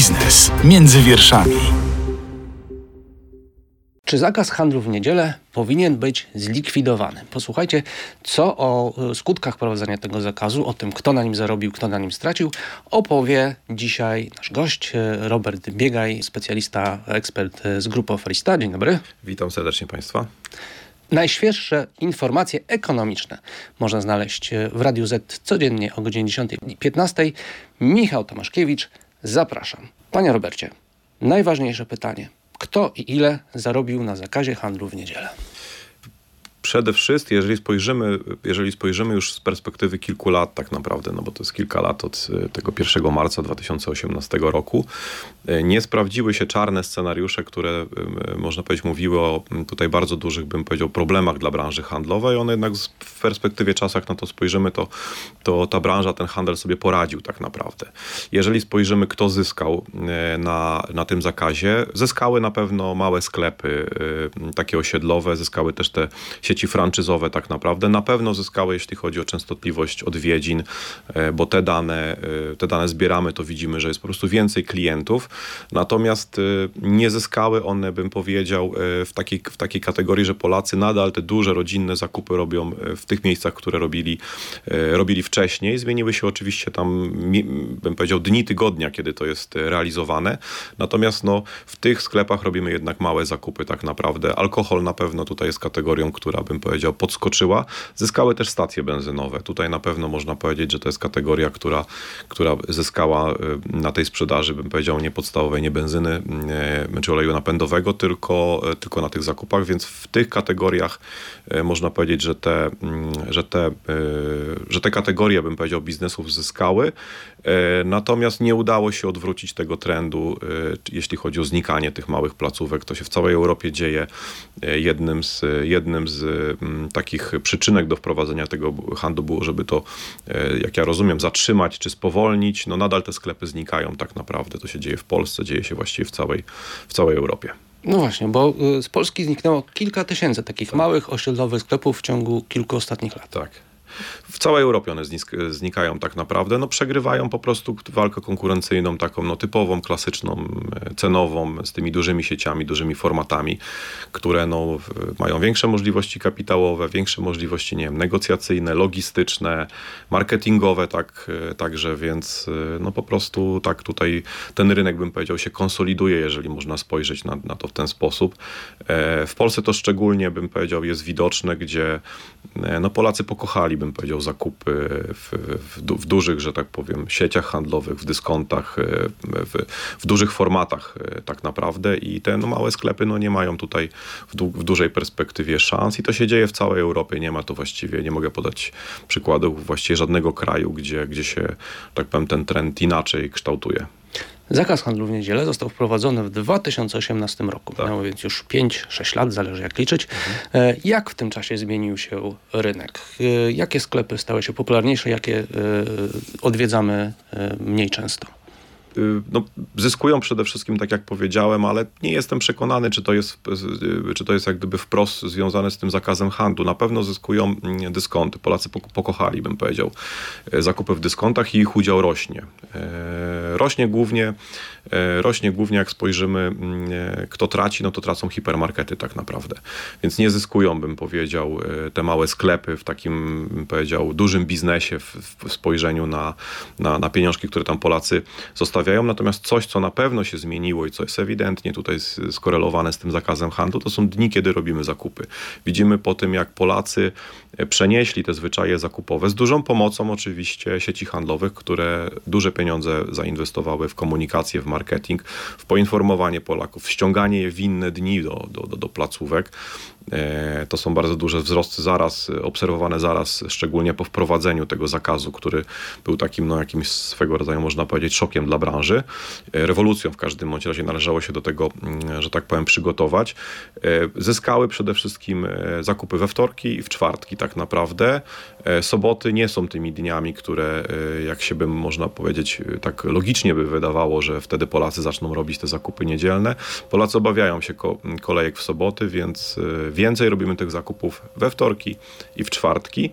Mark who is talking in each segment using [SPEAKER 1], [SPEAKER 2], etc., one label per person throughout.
[SPEAKER 1] Biznes między wierszami.
[SPEAKER 2] Czy zakaz handlu w niedzielę powinien być zlikwidowany? Posłuchajcie, co o e, skutkach prowadzenia tego zakazu, o tym, kto na nim zarobił, kto na nim stracił, opowie dzisiaj nasz gość, e, Robert Biegaj, specjalista, ekspert e, z grupy Frista. Dzień dobry.
[SPEAKER 3] Witam serdecznie Państwa.
[SPEAKER 2] Najświeższe informacje ekonomiczne można znaleźć w Radiu Z codziennie o godzinie 10.15. Michał Tomaszkiewicz, zapraszam. Panie Robercie, najważniejsze pytanie – kto i ile zarobił na zakazie handlu w niedzielę.
[SPEAKER 3] Przede wszystkim, jeżeli spojrzymy, jeżeli spojrzymy już z perspektywy kilku lat tak naprawdę, no bo to jest kilka lat od e, tego 1 marca 2018 roku, e, nie sprawdziły się czarne scenariusze, które e, można powiedzieć mówiły o tutaj bardzo dużych, bym powiedział, problemach dla branży handlowej. One jednak w perspektywie czasu, jak na to spojrzymy, to, to ta branża, ten handel sobie poradził tak naprawdę. Jeżeli spojrzymy, kto zyskał na, na tym zakazie, zyskały na pewno małe sklepy, takie osiedlowe, zyskały też te sieci franczyzowe tak naprawdę na pewno zyskały, jeśli chodzi o częstotliwość odwiedzin, e, bo te dane, e, te dane zbieramy, to widzimy, że jest po prostu więcej klientów. Natomiast e, nie zyskały one, bym powiedział, w takiej, w takiej kategorii, że Polacy nadal te duże rodzinne zakupy robią w tych miejscach, które robili, robili wcześniej. Zmieniły się oczywiście tam, bym powiedział, dni tygodnia, kiedy to jest realizowane. Natomiast no, w tych sklepach robimy jednak małe zakupy tak naprawdę. Alkohol na pewno tutaj jest kategorią, która bym powiedział podskoczyła. Zyskały też stacje benzynowe. Tutaj na pewno można powiedzieć, że to jest kategoria, która, która zyskała y, na tej sprzedaży, bym powiedział, nie podstawowej, nie benzyny y, czy oleju napędowego, tylko, y, tylko na tych zakupach, więc w tych kategoriach można powiedzieć, że te, mm, że te, że te kategorie, bym powiedział, biznesów zyskały. Natomiast nie udało się odwrócić tego trendu, jeśli chodzi o znikanie tych małych placówek. To się w całej Europie dzieje. Jednym z, jednym z takich przyczynek do wprowadzenia tego handlu było, żeby to, e, jak ja rozumiem, zatrzymać czy spowolnić. No nadal te sklepy znikają tak naprawdę. To się dzieje w Polsce, dzieje się właściwie w całej, w całej Europie.
[SPEAKER 2] No właśnie, bo y, z Polski zniknęło kilka tysięcy takich tak. małych osiedlowych sklepów w ciągu kilku ostatnich lat.
[SPEAKER 3] Tak. W całej Europie one znikają tak naprawdę, no przegrywają po prostu walkę konkurencyjną, taką no typową, klasyczną, e, cenową, z tymi dużymi sieciami, dużymi formatami, które no mają większe możliwości kapitałowe, większe możliwości, nie wiem, negocjacyjne, logistyczne, marketingowe, tak, e, także, więc e, no po prostu tak tutaj ten rynek, bym powiedział, się konsoliduje, jeżeli można spojrzeć na, na to w ten sposób. W Polsce to szczególnie, bym powiedział, jest widoczne, gdzie no Polacy pokochali bym powiedział, zakupy w, w, w, dużych, że tak powiem, sieciach handlowych, w dyskontach, e, w, w dużych formatach e, tak naprawdę i te no, małe sklepy no, nie mają tutaj w, du w dużej perspektywie szans i to się dzieje w całej Europie. Nie ma to właściwie, nie mogę podać przykładów właściwie żadnego kraju, gdzie, gdzie się, tak powiem, ten trend inaczej kształtuje.
[SPEAKER 2] Zakaz handlu w niedzielę został wprowadzony w 2018 roku. Tak. Miało więc już 5-6 lat, zależy jak liczyć. Mhm. Jak w tym czasie zmienił się rynek? E, jakie sklepy stały się popularniejsze, jakie e, odwiedzamy mniej często?
[SPEAKER 3] Y, no, zyskują przede wszystkim, tak jak powiedziałem, ale nie jestem przekonany, czy to jest, y, czy to jest jak gdyby wprost związane z tym zakazem handlu. Na pewno zyskują mm, dyskonty. Polacy pokochali, bym powiedział, y, zakupy w dyskontach i ich udział rośnie. Rośnie głównie, rośnie głównie jak spojrzymy, mm, kto traci, no to tracą hipermarkety tak naprawdę. Więc nie zyskują, bym powiedział, te małe sklepy w takim, bym powiedział, dużym biznesie w, w spojrzeniu na, na, na pieniążki, które tam Polacy zostawiają stawiają. Natomiast coś, co na pewno się zmieniło i co jest ewidentnie tutaj skorelowane z tym zakazem handlu, to są dni, kiedy robimy zakupy. Widzimy po tym, jak Polacy przenieśli te zwyczaje zakupowe z dużą pomocą oczywiście sieci handlowych, które duże pieniądze zainwestowały w komunikację, w marketing, w poinformowanie Polaków, w ściąganie je w inne dni do, do, do, placówek. E, to są bardzo duże wzrosty zaraz, obserwowane zaraz, szczególnie po wprowadzeniu tego zakazu, który był takim no, jakimś swego rodzaju, można powiedzieć, szokiem dla branży. E, rewolucją w każdym bądź razie należało się do tego, mm, że tak powiem, przygotować. E, zyskały przede wszystkim zakupy we wtorki i w czwartki tak naprawdę. Soboty nie są tymi dniami, które jak się by można powiedzieć, tak logicznie by wydawało, że wtedy Polacy zaczną robić te zakupy niedzielne. Polacy obawiają się kolejek w soboty, więc więcej robimy tych zakupów we wtorki i w czwartki.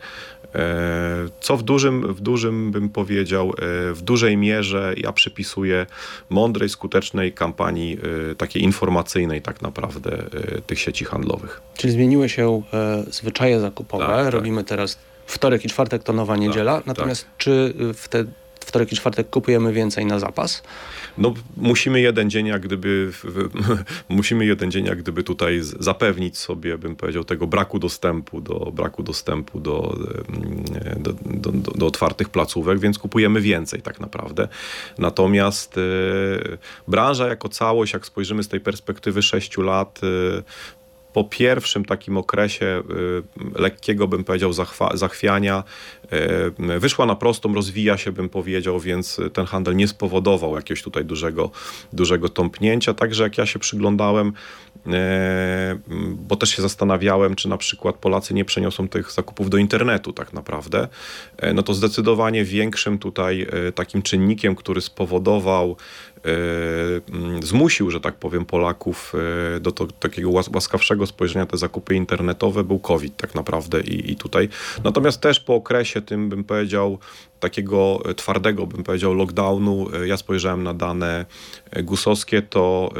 [SPEAKER 3] Co w dużym, w dużym bym powiedział, w dużej mierze ja przypisuję mądrej, skutecznej kampanii takiej informacyjnej tak naprawdę tych sieci handlowych.
[SPEAKER 2] Czyli zmieniły się zwyczaje zakupowe.
[SPEAKER 3] Tak, tak.
[SPEAKER 2] Robimy teraz wtorek i czwartek to nowa niedziela.
[SPEAKER 3] Tak,
[SPEAKER 2] Natomiast czy w te wtorek i czwartek kupujemy więcej na zapas?
[SPEAKER 3] No, musimy jeden dzień jak gdyby, musimy jeden dzień jak gdyby tutaj zapewnić sobie, bym powiedział, tego braku dostępu do, braku dostępu do, do, do, do, otwartych placówek, więc kupujemy więcej tak naprawdę. Natomiast y, branża jako całość, jak spojrzymy z tej perspektywy 6 lat, y, po pierwszym takim okresie y, lekkiego, bym powiedział, zachwiania, y, wyszła na prostą, rozwija się, bym powiedział, więc ten handel nie spowodował jakiegoś tutaj dużego, dużego tąpnięcia. Także jak ja się przyglądałem, y, bo też się zastanawiałem, czy na przykład Polacy nie przeniosą tych zakupów do internetu tak naprawdę, no to zdecydowanie większym tutaj takim czynnikiem, który spowodował zmusił, że tak powiem, Polaków e, do to, takiego łaskawszego spojrzenia te zakupy internetowe był COVID tak naprawdę i, i tutaj. Natomiast też po okresie tym bym powiedział takiego twardego, bym powiedział, lockdownu, e, ja spojrzałem na dane gusowskie, to,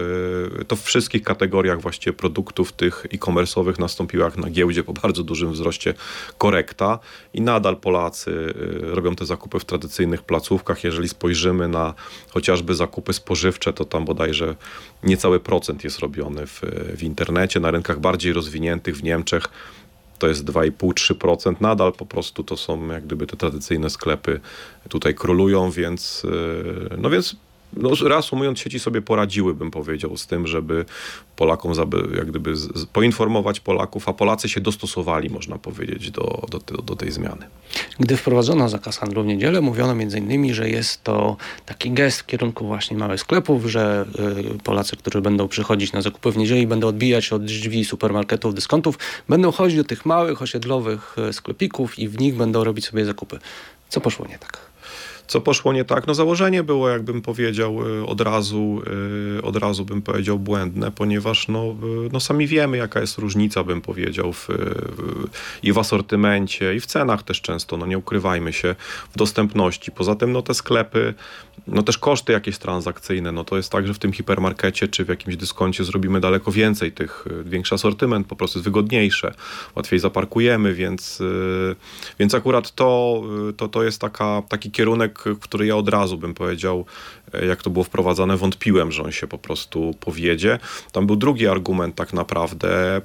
[SPEAKER 3] to w wszystkich kategoriach właściwie produktów tych e-commerce'owych nastąpiła jak na giełdzie po bardzo dużym wzroście korekta i nadal Polacy robią te zakupy w tradycyjnych placówkach. Jeżeli spojrzymy na chociażby zakupy spożywcze, to tam bodajże niecały procent jest robiony w, w internecie. Na rynkach bardziej rozwiniętych w Niemczech to jest 2,5-3%. Nadal po prostu to są jak gdyby te tradycyjne sklepy tutaj królują, więc no więc no, reasumując, sieci sobie poradziły, bym powiedział, z tym, żeby Polakom jak gdyby poinformować Polaków, a Polacy się dostosowali, można powiedzieć, do, do, do, tej zmiany.
[SPEAKER 2] Gdy wprowadzono zakaz handlu w niedzielę, mówiono między innymi, że jest to taki gest w kierunku właśnie małych sklepów, że y, Polacy, którzy będą przychodzić na zakupy w niedzielę i będą odbijać od drzwi supermarketów, dyskontów, będą chodzić do tych małych, osiedlowych y, sklepików i w nich będą robić sobie zakupy. Co poszło nie tak?
[SPEAKER 3] Co poszło nie tak? No założenie było, jakbym powiedział, y, od razu, y, od razu bym powiedział błędne, ponieważ no, y, no sami wiemy, jaka jest różnica, bym powiedział, w, w, i w asortymencie, i w cenach też często, no nie ukrywajmy się, w dostępności. Poza tym, no te sklepy, no też koszty jakieś transakcyjne, no to jest tak, że w tym hipermarkecie czy w jakimś dyskoncie zrobimy daleko więcej tych, większy asortyment, po prostu jest wygodniejsze, łatwiej zaparkujemy, więc, więc akurat to, to, to jest taka, taki kierunek, który ja od razu bym powiedział, e, jak to było wprowadzane, wątpiłem, że on się po prostu powiedzie. Tam był drugi argument tak naprawdę e,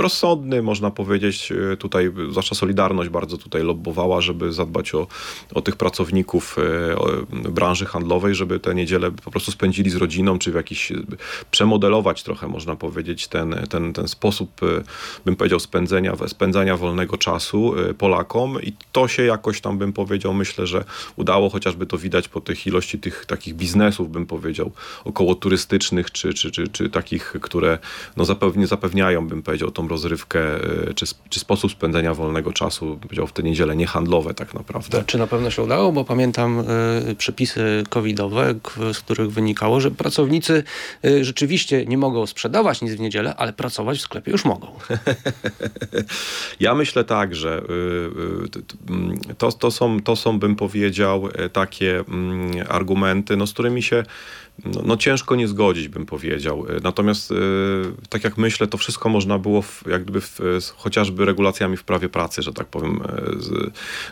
[SPEAKER 3] rozsądny, można powiedzieć. E, tutaj, zwłaszcza Solidarność bardzo tutaj lobbowała, żeby zadbać o, o tych pracowników e, branży handlowej, żeby te niedziele po prostu spędzili z rodziną, czy w jakiś, przemodelować trochę, można powiedzieć, ten, ten, ten sposób, e, bym powiedział, spędzenia, spędzania wolnego czasu Polakom i to się jakoś tam, bym powiedział, myślę, że udało, chociażby to widać po tych ilości tych takich biznesów, bym powiedział, około turystycznych, czy, czy, czy, czy takich, które no, zapewni, zapewniają, bym powiedział, tą rozrywkę, y, czy, czy sposób spędzenia wolnego czasu, powiedział w te niedziele niehandlowe tak naprawdę.
[SPEAKER 2] Czy na pewno się udało? Bo pamiętam y, przepisy covidowe, z których wynikało, że pracownicy y, rzeczywiście nie mogą sprzedawać nic w niedzielę, ale pracować w sklepie już mogą.
[SPEAKER 3] ja myślę tak, że to, to, są, to są, bym powiedział, takie mm, argumenty, no, z którymi się no, no, ciężko nie zgodzić, bym powiedział. E, natomiast, e, tak jak myślę, to wszystko można było w, jak gdyby w, chociażby regulacjami w prawie pracy, że tak powiem. E,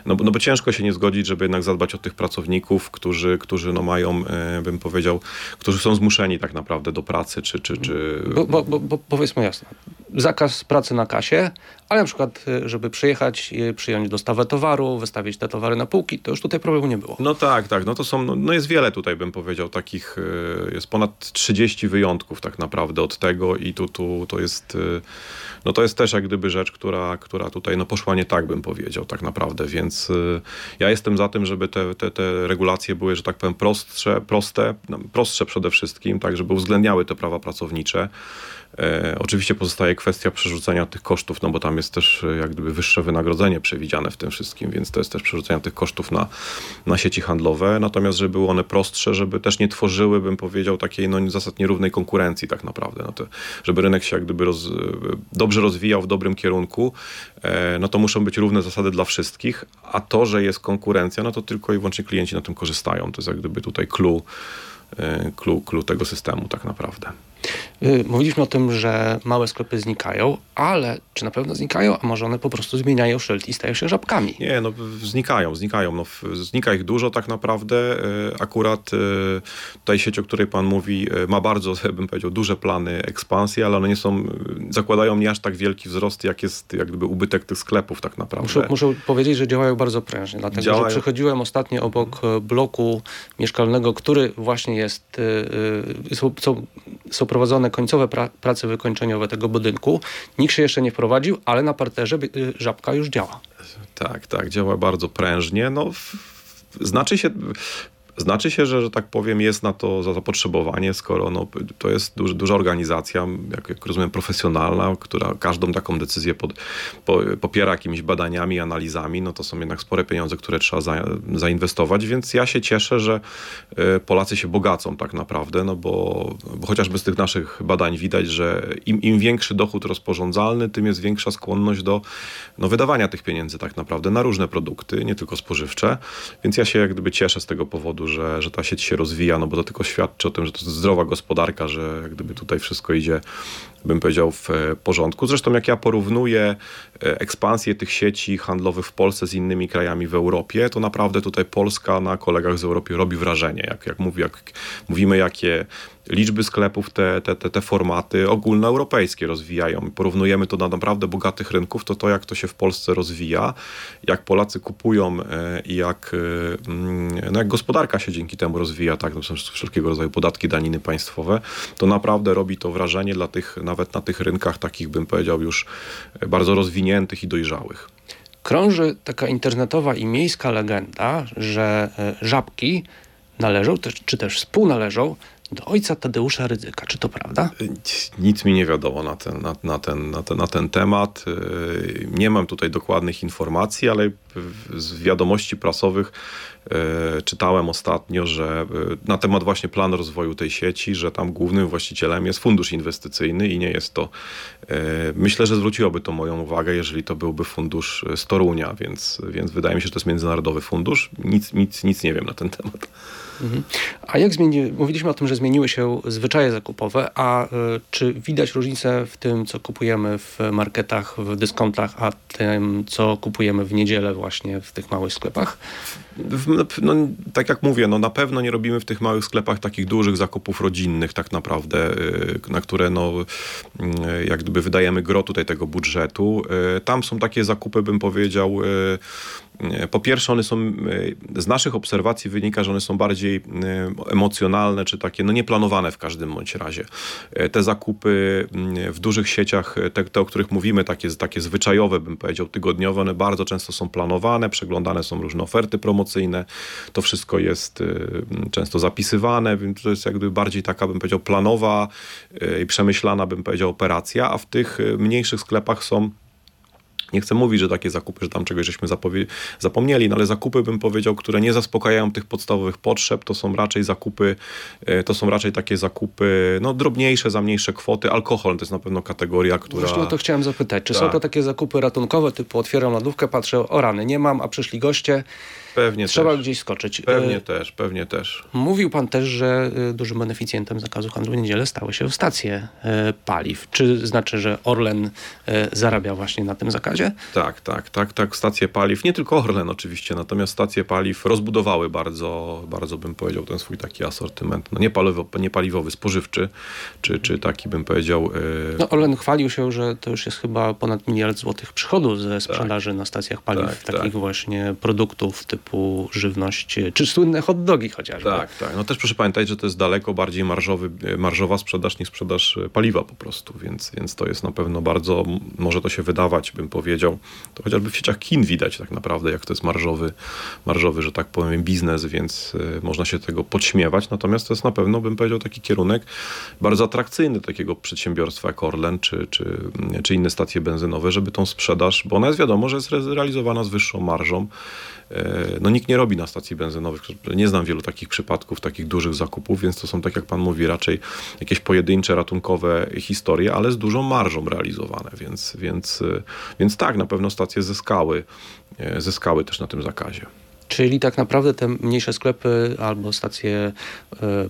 [SPEAKER 3] no, no bo ciężko się nie zgodzić, żeby jednak zadbać o tych pracowników, którzy, którzy no mają, bym powiedział, którzy są zmuszeni tak naprawdę do pracy, czy... czy, czy...
[SPEAKER 2] Bo, bo, bo, bo powiedzmy jasno, zakaz pracy na kasie, ale na przykład, y, żeby przyjechać, przyjąć dostawę towaru, wystawić te towary na półki, to już tutaj problemu nie było.
[SPEAKER 3] No tak, tak. No to są, no, no jest wiele tutaj, bym powiedział, takich, y, jest ponad 30 wyjątków tak naprawdę od tego i tu, tu to jest, y, no to jest też jak gdyby rzecz, która, która tutaj no poszła nie tak, bym powiedział tak naprawdę, więc ja jestem za tym, żeby te, te, te regulacje były, że tak powiem, prostsze, proste, no, prostsze przede wszystkim, tak, żeby uwzględniały te prawa pracownicze. E, oczywiście pozostaje kwestia przerzucenia tych kosztów, no bo tam jest też e, jak gdyby wyższe wynagrodzenie przewidziane w tym wszystkim, więc to jest też przerzucenie tych kosztów na, na sieci handlowe. Natomiast, żeby były one prostsze, żeby też nie tworzyły, bym powiedział, takiej no, zasad nierównej konkurencji tak naprawdę. No to, żeby rynek się jak gdyby roz, dobrze rozwijał w dobrym kierunku, e, no to muszą być równe zasady dla wszystkich, a to, że jest konkurencja, no to tylko i wyłącznie klienci na tym korzystają. To jest jak gdyby tutaj clue, e, clue, clue tego systemu tak naprawdę.
[SPEAKER 2] Y, mówiliśmy o tym, że małe sklepy znikają, ale czy na pewno znikają, a może one po prostu zmieniają szyld i stają się żabkami?
[SPEAKER 3] Nie, no znikają, znikają. No, znika ich dużo tak naprawdę. Y, akurat y, tutaj sieć, o której pan mówi, ma bardzo, bym powiedział, duże plany ekspansji, ale one nie są, zakładają nie aż tak wielki wzrost, jak jest jak gdyby ubytek tych sklepów tak naprawdę.
[SPEAKER 2] Muszę, muszę powiedzieć, że działają bardzo prężnie, dlatego działają. że przechodziłem ostatnio obok bloku mieszkalnego, który właśnie jest, są, są, są prowadzone końcowe pra prace wykończeniowe tego budynku. Nikt się jeszcze nie wprowadził, ale na parterze y, żabka już działa.
[SPEAKER 3] Tak, tak, działa bardzo prężnie. No, znaczy się, znaczy się, że, że tak powiem, jest na to zapotrzebowanie, skoro no, to jest duży, duża organizacja, jak, jak, rozumiem, profesjonalna, która każdą taką decyzję pod, po, popiera jakimiś badaniami, analizami, no to są jednak spore pieniądze, które trzeba za, zainwestować, więc ja się cieszę, że y, Polacy się bogacą tak naprawdę, no bo, bo chociażby z tych naszych badań widać, że im, im większy dochód rozporządzalny, tym jest większa skłonność do no, wydawania tych pieniędzy tak naprawdę na różne produkty, nie tylko spożywcze, więc ja się jak gdyby cieszę z tego powodu, że, że ta sieć się rozwija, no bo to tylko świadczy o tym, że to jest zdrowa gospodarka, że gdyby tutaj wszystko idzie, bym powiedział, w e, porządku. Zresztą jak ja porównuję e, ekspansję tych sieci handlowych w Polsce z innymi krajami w Europie, to naprawdę tutaj Polska na kolegach z Europy robi wrażenie. Jak, jak, mówi, jak mówimy, jakie liczby sklepów te, te, te, te formaty ogólnoeuropejskie rozwijają. Porównujemy to do naprawdę bogatych rynków, to to jak to się w Polsce rozwija, jak Polacy kupują e, i jak, e, mm, no jak gospodarka się dzięki temu rozwija, tak, no są wszelkiego rodzaju podatki, daniny państwowe, to naprawdę robi to wrażenie dla tych, nawet na tych rynkach takich bym powiedział już bardzo rozwiniętych i dojrzałych.
[SPEAKER 2] Krąży taka internetowa i miejska legenda, że e, żabki należą, czy też współnależą do ojca Tadeusza Rydzyka. Czy to prawda?
[SPEAKER 3] Nic mi nie wiadomo na ten, na, na, ten, na, ten, na ten temat. Y, nie mam tutaj dokładnych informacji, ale z wiadomości prasowych y, czytałem ostatnio, że y, na temat właśnie planu rozwoju tej sieci, że tam głównym właścicielem jest fundusz inwestycyjny i nie jest to. Myślę, że zwróciłoby to moją uwagę, jeżeli to byłby fundusz z Torunia, więc, więc wydaje mi się, że to jest międzynarodowy fundusz. Nic, nic, nic nie wiem na ten temat.
[SPEAKER 2] Mhm. A jak zmieni, mówiliśmy o tym, że zmieniły się zwyczaje zakupowe, a y, czy widać różnicę w tym, co kupujemy w marketach, w dyskontach, a tym, co kupujemy w niedzielę właśnie w tych małych sklepach?
[SPEAKER 3] No, no, tak jak mówię, no na pewno nie robimy w tych małych sklepach takich dużych zakupów rodzinnych tak naprawdę, y, na które no, y, jak gdyby wydajemy gro tutaj tego budżetu. Tam są takie zakupy, bym powiedział, po pierwsze, one są, z naszych obserwacji wynika, że one są bardziej emocjonalne, czy takie, no nieplanowane w każdym bądź razie. Te zakupy w dużych sieciach, te, te o których mówimy, takie, takie zwyczajowe, bym powiedział, tygodniowe, one bardzo często są planowane, przeglądane są różne oferty promocyjne. To wszystko jest y, często zapisywane, więc to jest jakby bardziej taka, bym powiedział, planowa i przemyślana, bym powiedział, operacja, a w tych mniejszych sklepach są nie chcę mówić, że takie zakupy, że tam czegoś żeśmy zapomnieli, no ale zakupy bym powiedział, które nie zaspokajają tych podstawowych potrzeb, to są raczej zakupy, e, to są raczej takie zakupy, no drobniejsze, za mniejsze kwoty. Alkohol to jest na pewno kategoria, która...
[SPEAKER 2] Właśnie o to chciałem zapytać. Czy tak. są to takie zakupy ratunkowe, typu otwieram lodówkę, patrzę, o rany, nie mam, a przyszli goście,
[SPEAKER 3] Pewnie
[SPEAKER 2] Trzeba
[SPEAKER 3] też.
[SPEAKER 2] gdzieś skoczyć.
[SPEAKER 3] Pewnie e, też, pewnie też.
[SPEAKER 2] Mówił pan też, że e, dużym beneficjentem zakazu handlu w niedzielę stały się stacje e, paliw. Czy znaczy, że Orlen zarabia właśnie na tym zakazie?
[SPEAKER 3] Tak, tak, tak, tak. Stacje paliw, nie tylko Orlen oczywiście, natomiast stacje paliw rozbudowały bardzo, bardzo bym powiedział, ten swój taki asortyment. No, niepaliwowy, niepaliwowy spożywczy, czy, czy taki bym powiedział...
[SPEAKER 2] No Orlen chwalił się, że to już jest chyba ponad miliard złotych przychodu ze sprzedaży tak, na stacjach paliw, tak, takich tak. właśnie produktów typu typu żywność, czy słynne hot dogi chociażby.
[SPEAKER 3] Tak, tak. No też proszę pamiętać, że to jest daleko bardziej marżowy, marżowa sprzedaż niż sprzedaż paliwa po prostu, więc, więc to jest na pewno bardzo, może to się wydawać, bym powiedział, to chociażby w sieciach kin widać tak naprawdę, jak to jest marżowy, marżowy, że tak powiem, biznes, więc y, można się tego podśmiewać, natomiast to jest na pewno, bym powiedział, taki kierunek bardzo atrakcyjny takiego przedsiębiorstwa jak Orlen, czy, czy, czy inne stacje benzynowe, żeby tą sprzedaż, bo ona jest wiadomo, że jest realizowana z wyższą marżą, E, no nikt nie robi na stacji benzynowych. Nie znam wielu takich przypadków, takich dużych zakupów, więc to są, tak jak pan mówi, raczej jakieś pojedyncze, ratunkowe historie, ale z dużą marżą realizowane, więc, więc, e, więc tak, na pewno stacje zyskały, e, zyskały też na tym zakazie.
[SPEAKER 2] Czyli tak naprawdę te mniejsze sklepy albo stacje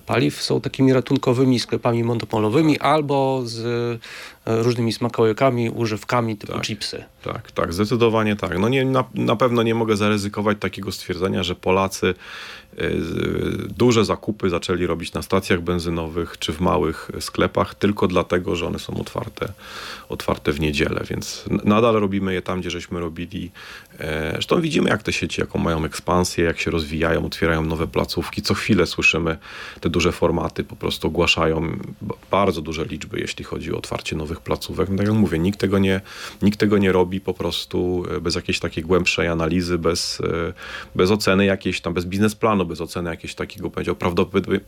[SPEAKER 2] paliw są takimi ratunkowymi sklepami monopolowymi albo z różnymi smakołykami, używkami typu
[SPEAKER 3] tak,
[SPEAKER 2] chipsy.
[SPEAKER 3] Tak, tak, zdecydowanie tak. No nie, na, na pewno nie mogę zaryzykować takiego stwierdzenia, że Polacy y, duże zakupy zaczęli robić na stacjach benzynowych czy w małych sklepach tylko dlatego, że one są otwarte, otwarte w niedzielę, więc nadal robimy je tam, gdzie żeśmy robili. E, zresztą widzimy, jak te sieci, jaką mają ekspansję, jak się rozwijają, otwierają nowe placówki. Co chwilę słyszymy te duże formaty, po prostu ogłaszają bardzo duże liczby, jeśli chodzi o otwarcie nowych placówek. No tak jak mówię, nikt tego, nie, nikt tego nie robi po prostu e, bez jakiejś takiej głębszej analizy, bez, e, bez oceny jakiejś tam, bez biznesplanu, bez oceny jakiegoś takiego, powiedział,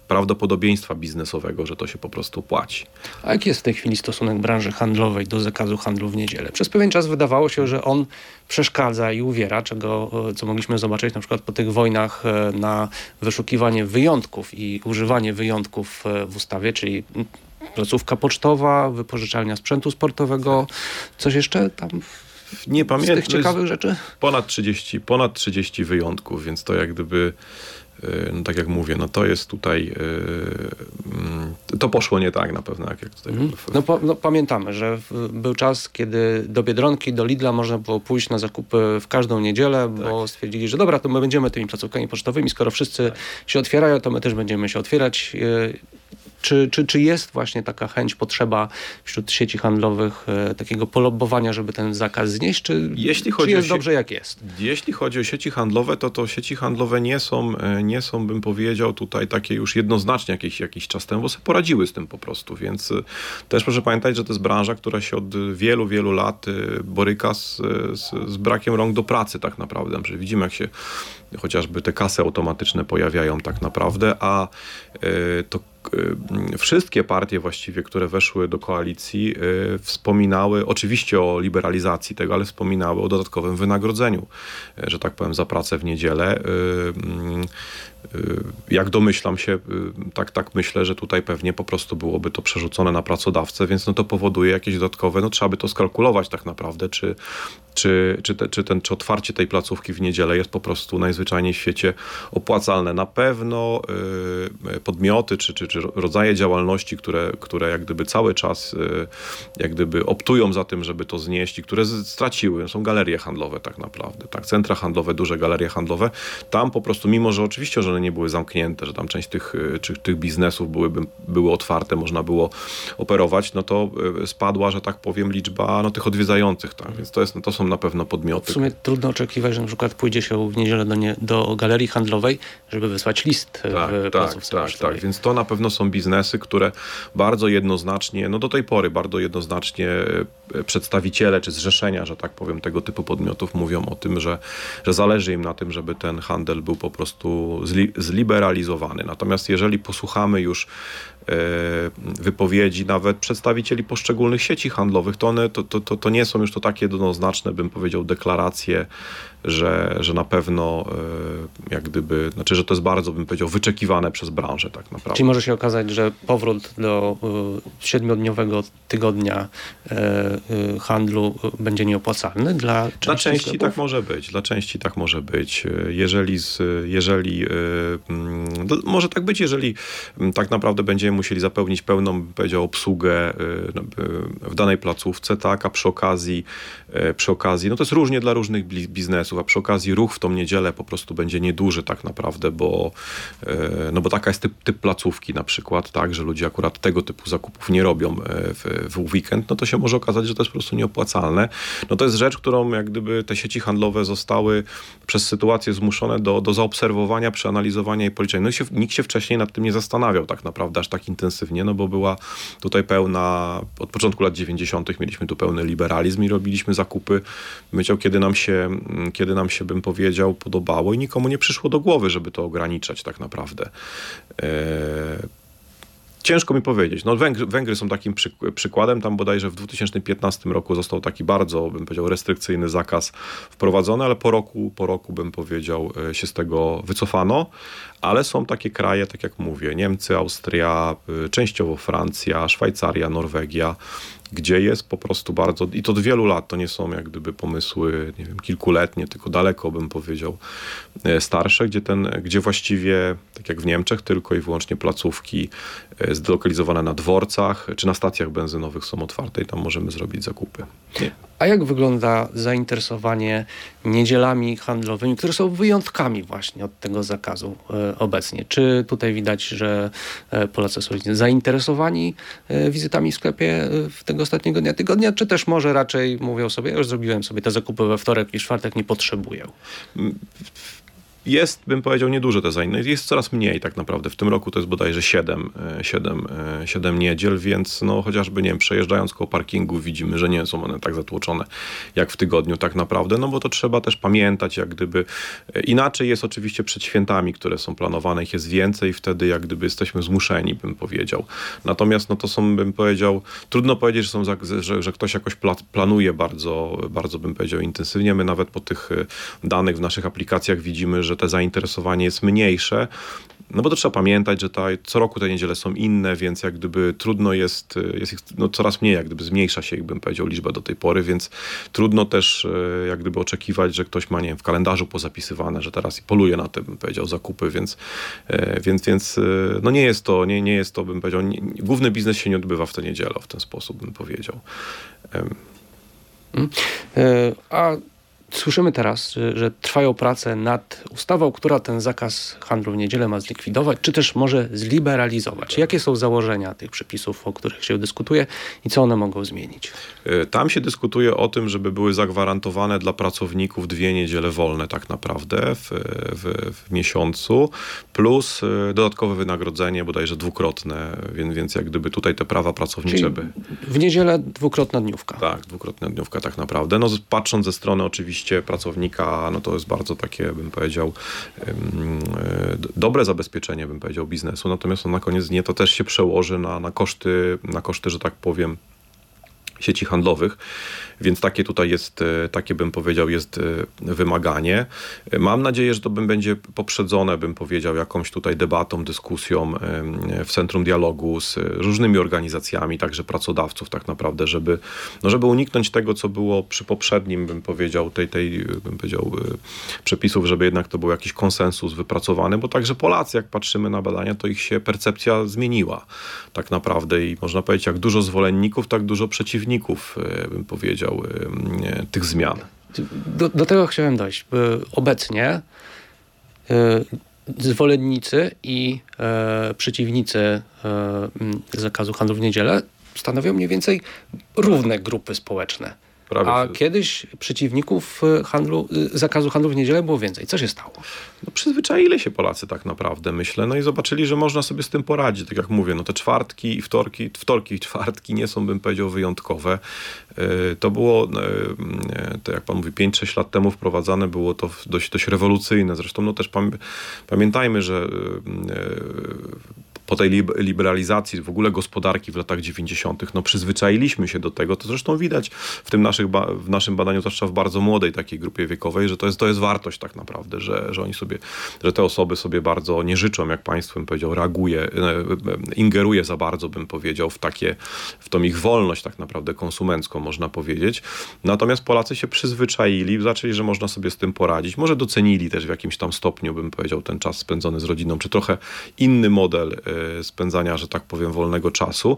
[SPEAKER 3] prawdopodobieństwa biznesowego, że to się po prostu płaci.
[SPEAKER 2] A jaki jest w tej chwili stosunek branży handlowej do zakazu handlu w niedzielę? Przez pewien czas wydawało się, że on przeszkadza i uwiera, czego, e, co mogliśmy zobaczyć na przykład po tych wojnach na wyszukiwanie wyjątków i używanie wyjątków w ustawie, czyli placówka pocztowa, wypożyczalnia sprzętu sportowego. Coś jeszcze tam nie pamiętam. Z tych ciekawych rzeczy?
[SPEAKER 3] Ponad 30, ponad 30 wyjątków, więc to jak gdyby e, no tak jak mówię, no to jest tutaj, yy, to poszło nie tak na pewno, jak, jak tutaj. Mm.
[SPEAKER 2] No, po, no, pamiętamy, że był czas, kiedy do Biedronki, do Lidla można było pójść na zakupy w każdą niedzielę, tak. bo stwierdzili, że dobra, to my będziemy tymi placówkami pocztowymi, skoro wszyscy tak. się otwierają, to my też będziemy się otwierać. Czy, czy, czy jest właśnie taka chęć, potrzeba wśród sieci handlowych e, takiego polobowania, żeby ten zakaz znieść, czy, jeśli chodzi czy jest dobrze jak jest?
[SPEAKER 3] Jeśli chodzi o sieci handlowe, to to sieci handlowe nie są, e, nie są bym powiedział tutaj takie już jednoznacznie jakiś, jakiś czas temu, bo sobie poradziły z tym po prostu, więc e, też proszę pamiętać, że to jest branża, która się od wielu, wielu lat boryka z, z, z brakiem rąk do pracy tak naprawdę, że widzimy jak się chociażby te kasy automatyczne pojawiają tak naprawdę, a to wszystkie partie właściwie, które weszły do koalicji, y, wspominały oczywiście o liberalizacji tego, ale wspominały o dodatkowym wynagrodzeniu, y, że tak powiem, za pracę w niedzielę. Mm, jak domyślam się, tak, tak myślę, że tutaj pewnie po prostu byłoby to przerzucone na pracodawcę, więc no to powoduje jakieś dodatkowe, no trzeba by to skalkulować tak naprawdę, czy, czy, czy, te, czy, ten, czy otwarcie tej placówki w niedzielę jest po prostu najzwyczajniej w świecie opłacalne. Na pewno podmioty, czy, czy, czy rodzaje działalności, które, które jak gdyby cały czas y, jak gdyby optują za tym, żeby to znieść i które straciły. Są galerie handlowe tak naprawdę, tak, centra handlowe, duże galerie handlowe. Tam po prostu, mimo że oczywiście, że one nie były zamknięte, że tam część tych, y, czy, tych biznesów byłyby, były otwarte, można było operować, no to y, spadła, że tak powiem, liczba no, tych odwiedzających, tak, więc to, jest, no, to są na pewno podmioty.
[SPEAKER 2] W sumie trudno oczekiwać, że na przykład pójdzie się w niedzielę do, nie, do galerii handlowej, żeby wysłać list tak, w
[SPEAKER 3] tak, tak, tak, więc to na pewno są biznesy, które bardzo jednoznacznie, no do tej pory bardzo jednoznacznie przedstawiciele czy zrzeszenia, że tak powiem, tego typu podmiotów mówią o tym, że, że zależy im na tym, żeby ten handel był po prostu zli, zliberalizowany. Natomiast jeżeli posłuchamy już e, wypowiedzi nawet przedstawicieli poszczególnych sieci handlowych, to one to, to, to nie są już to takie jednoznaczne, bym powiedział, deklaracje że, że na pewno e, jak gdyby, znaczy, że to jest bardzo, bym powiedział, wyczekiwane przez branżę tak naprawdę.
[SPEAKER 2] Czyli może się okazać, że powrót do y, siedmiodniowego tygodnia y, handlu będzie nieopłacalny dla części
[SPEAKER 3] Dla części tak może być, dla części tak może być. Jeżeli, z, jeżeli mm, może tak być, jeżeli mm, tak naprawdę będziemy musieli zapewnić pełną, bym powiedział, obsługę no, w danej placówce, tak, a przy okazji, przy okazji, no to jest różnie dla różnych biznesów, a przy okazji ruch w tą niedzielę po prostu będzie nieduży tak naprawdę, bo, no bo taka jest typ, typ placówki na przykład, tak, że ludzie akurat tego typu zakupów nie robią w, w weekend, no to się może okazać, że to jest po prostu nieopłacalne. No to jest rzecz, którą jak gdyby te sieci handlowe zostały przez sytuację zmuszone do, do zaobserwowania, przeanalizowania i policzenia. No się, nikt się wcześniej nad tym nie zastanawiał tak naprawdę aż tak intensywnie, no bo była tutaj pełna, od początku lat 90. mieliśmy tu pełny liberalizm i robiliśmy zakupy, myślał, kiedy nam się, kiedy nam się, bym powiedział, podobało i nikomu nie przyszło do głowy, żeby to ograniczać tak naprawdę. Eee, Ciężko mi powiedzieć. No, Węgry, Węgry są takim przyk przykładem. Tam bodajże w 2015 roku został taki bardzo, bym powiedział, restrykcyjny zakaz wprowadzony, ale po roku, po roku bym powiedział, e, się z tego wycofano. Ale są takie kraje, tak jak mówię, Niemcy, Austria, e, częściowo Francja, Szwajcaria, Norwegia, gdzie jest po prostu bardzo, i to od wielu lat, to nie są jak gdyby pomysły, nie wiem, kilkuletnie, tylko daleko bym powiedział e, starsze, gdzie ten, gdzie właściwie, tak jak w Niemczech, tylko i wyłącznie placówki e, zdelokalizowane na dworcach, czy na stacjach benzynowych są otwarte i tam możemy zrobić zakupy. Nie.
[SPEAKER 2] A jak wygląda zainteresowanie niedzielami handlowymi, które są wyjątkami właśnie od tego zakazu e, obecnie? Czy tutaj widać, że e, Polacy są zainteresowani e, wizytami w sklepie w tego ostatniego dnia tygodnia, czy też może raczej mówią sobie, już zrobiłem sobie te zakupy we wtorek i czwartek, nie potrzebuję?
[SPEAKER 3] Jest, bym powiedział, nieduże te zajęcia. Jest coraz mniej tak naprawdę. W tym roku to jest bodajże 7, 7, 7 niedziel, więc no chociażby, nie wiem, przejeżdżając koło parkingu widzimy, że nie są one tak zatłoczone jak w tygodniu tak naprawdę, no bo to trzeba też pamiętać, jak gdyby e, inaczej jest oczywiście przed świętami, które są planowane, ich jest więcej, wtedy jak gdyby jesteśmy zmuszeni, bym powiedział. Natomiast no to są, bym powiedział, trudno powiedzieć, że, są, że, że ktoś jakoś planuje bardzo, bardzo bym powiedział intensywnie. My nawet po tych e, danych w naszych aplikacjach widzimy, że te zainteresowanie jest mniejsze. No bo to trzeba pamiętać, że ta, co roku te niedziele są inne, więc jak gdyby trudno jest, jest ich no coraz mniej, jak gdyby zmniejsza się, jakbym powiedział, liczba do tej pory, więc trudno też e, jak gdyby oczekiwać, że ktoś ma, nie wiem, w kalendarzu pozapisywane, że teraz i poluje na te, bym powiedział, zakupy, więc, e, więc, więc e, no nie jest to, nie, nie jest to, bym powiedział, nie, główny biznes się nie odbywa w tę niedzielę, w ten sposób bym powiedział.
[SPEAKER 2] Hmm. A Słyszymy teraz, że, że, trwają prace nad ustawą, która ten zakaz handlu w niedzielę ma zlikwidować, czy też może zliberalizować. Jakie są założenia tych przepisów, o których się dyskutuje i co one mogą zmienić?
[SPEAKER 3] E, tam się dyskutuje o tym, żeby były zagwarantowane dla pracowników dwie niedziele wolne tak naprawdę w, w, w miesiącu, plus e, dodatkowe wynagrodzenie, bodajże dwukrotne, więc, więc jak gdyby tutaj te prawa pracownicze Czyli by...
[SPEAKER 2] W niedzielę dwukrotna dniówka.
[SPEAKER 3] Tak, dwukrotna dniówka tak naprawdę. No patrząc ze strony oczywiście pracownika, no to jest bardzo takie, bym powiedział, dobre zabezpieczenie, bym powiedział, biznesu. Natomiast on na koniec dnia to też się przełoży na, na, koszty, na koszty, że tak powiem, sieci handlowych, więc takie tutaj jest, e, takie bym powiedział, jest e, wymaganie. Mam nadzieję, że to będzie poprzedzone, bym powiedział, jakąś tutaj debatą, dyskusją w centrum dialogu z różnymi organizacjami, także pracodawców tak naprawdę, żeby, no żeby uniknąć tego, co było przy poprzednim, bym powiedział, tej, tej bym powiedział, e, przepisów, żeby jednak to był jakiś konsensus wypracowany, bo także Polacy, jak patrzymy na badania, to ich się percepcja zmieniła tak naprawdę i można powiedzieć, jak dużo zwolenników, tak dużo przeciwników, bym powiedział, tych zmian.
[SPEAKER 2] Do, do tego chciałem dojść. Obecnie e, zwolennicy i przeciwnicy e, zakazu handlu w niedzielę stanowią mniej więcej równe grupy społeczne. Prawie A kiedyś przeciwników e, handlu, e, zakazu handlu w niedzielę było więcej. Co się stało?
[SPEAKER 3] No, przyzwyczaili się Polacy tak naprawdę, myślę. No i zobaczyli, że można sobie z tym poradzić. Tak jak mówię, no te czwartki i wtorki, wtorki i czwartki nie są, bym powiedział, wyjątkowe. E, to było, to jak pan mówi, 5-6 lat temu wprowadzane było to dość, dość rewolucyjne. Zresztą no też pamiętajmy, że po tej liberalizacji w ogóle gospodarki w latach 90., no przyzwyczailiśmy się do tego, to zresztą widać w tym naszych w naszym badaniu, zwłaszcza w bardzo młodej takiej grupie wiekowej, że to jest, to jest wartość tak naprawdę, że, że oni sobie, że te osoby sobie bardzo nie życzą, jak państwo bym powiedział, reaguje, e, e, ingeruje za bardzo, bym powiedział, w takie, w tą ich wolność tak naprawdę konsumencką, można powiedzieć. Natomiast Polacy się przyzwyczaili, zaczęli, że można sobie z tym poradzić. Może docenili też w jakimś tam stopniu, bym powiedział, ten czas spędzony z rodziną, czy trochę inny model e, spędzania, że tak powiem, wolnego czasu.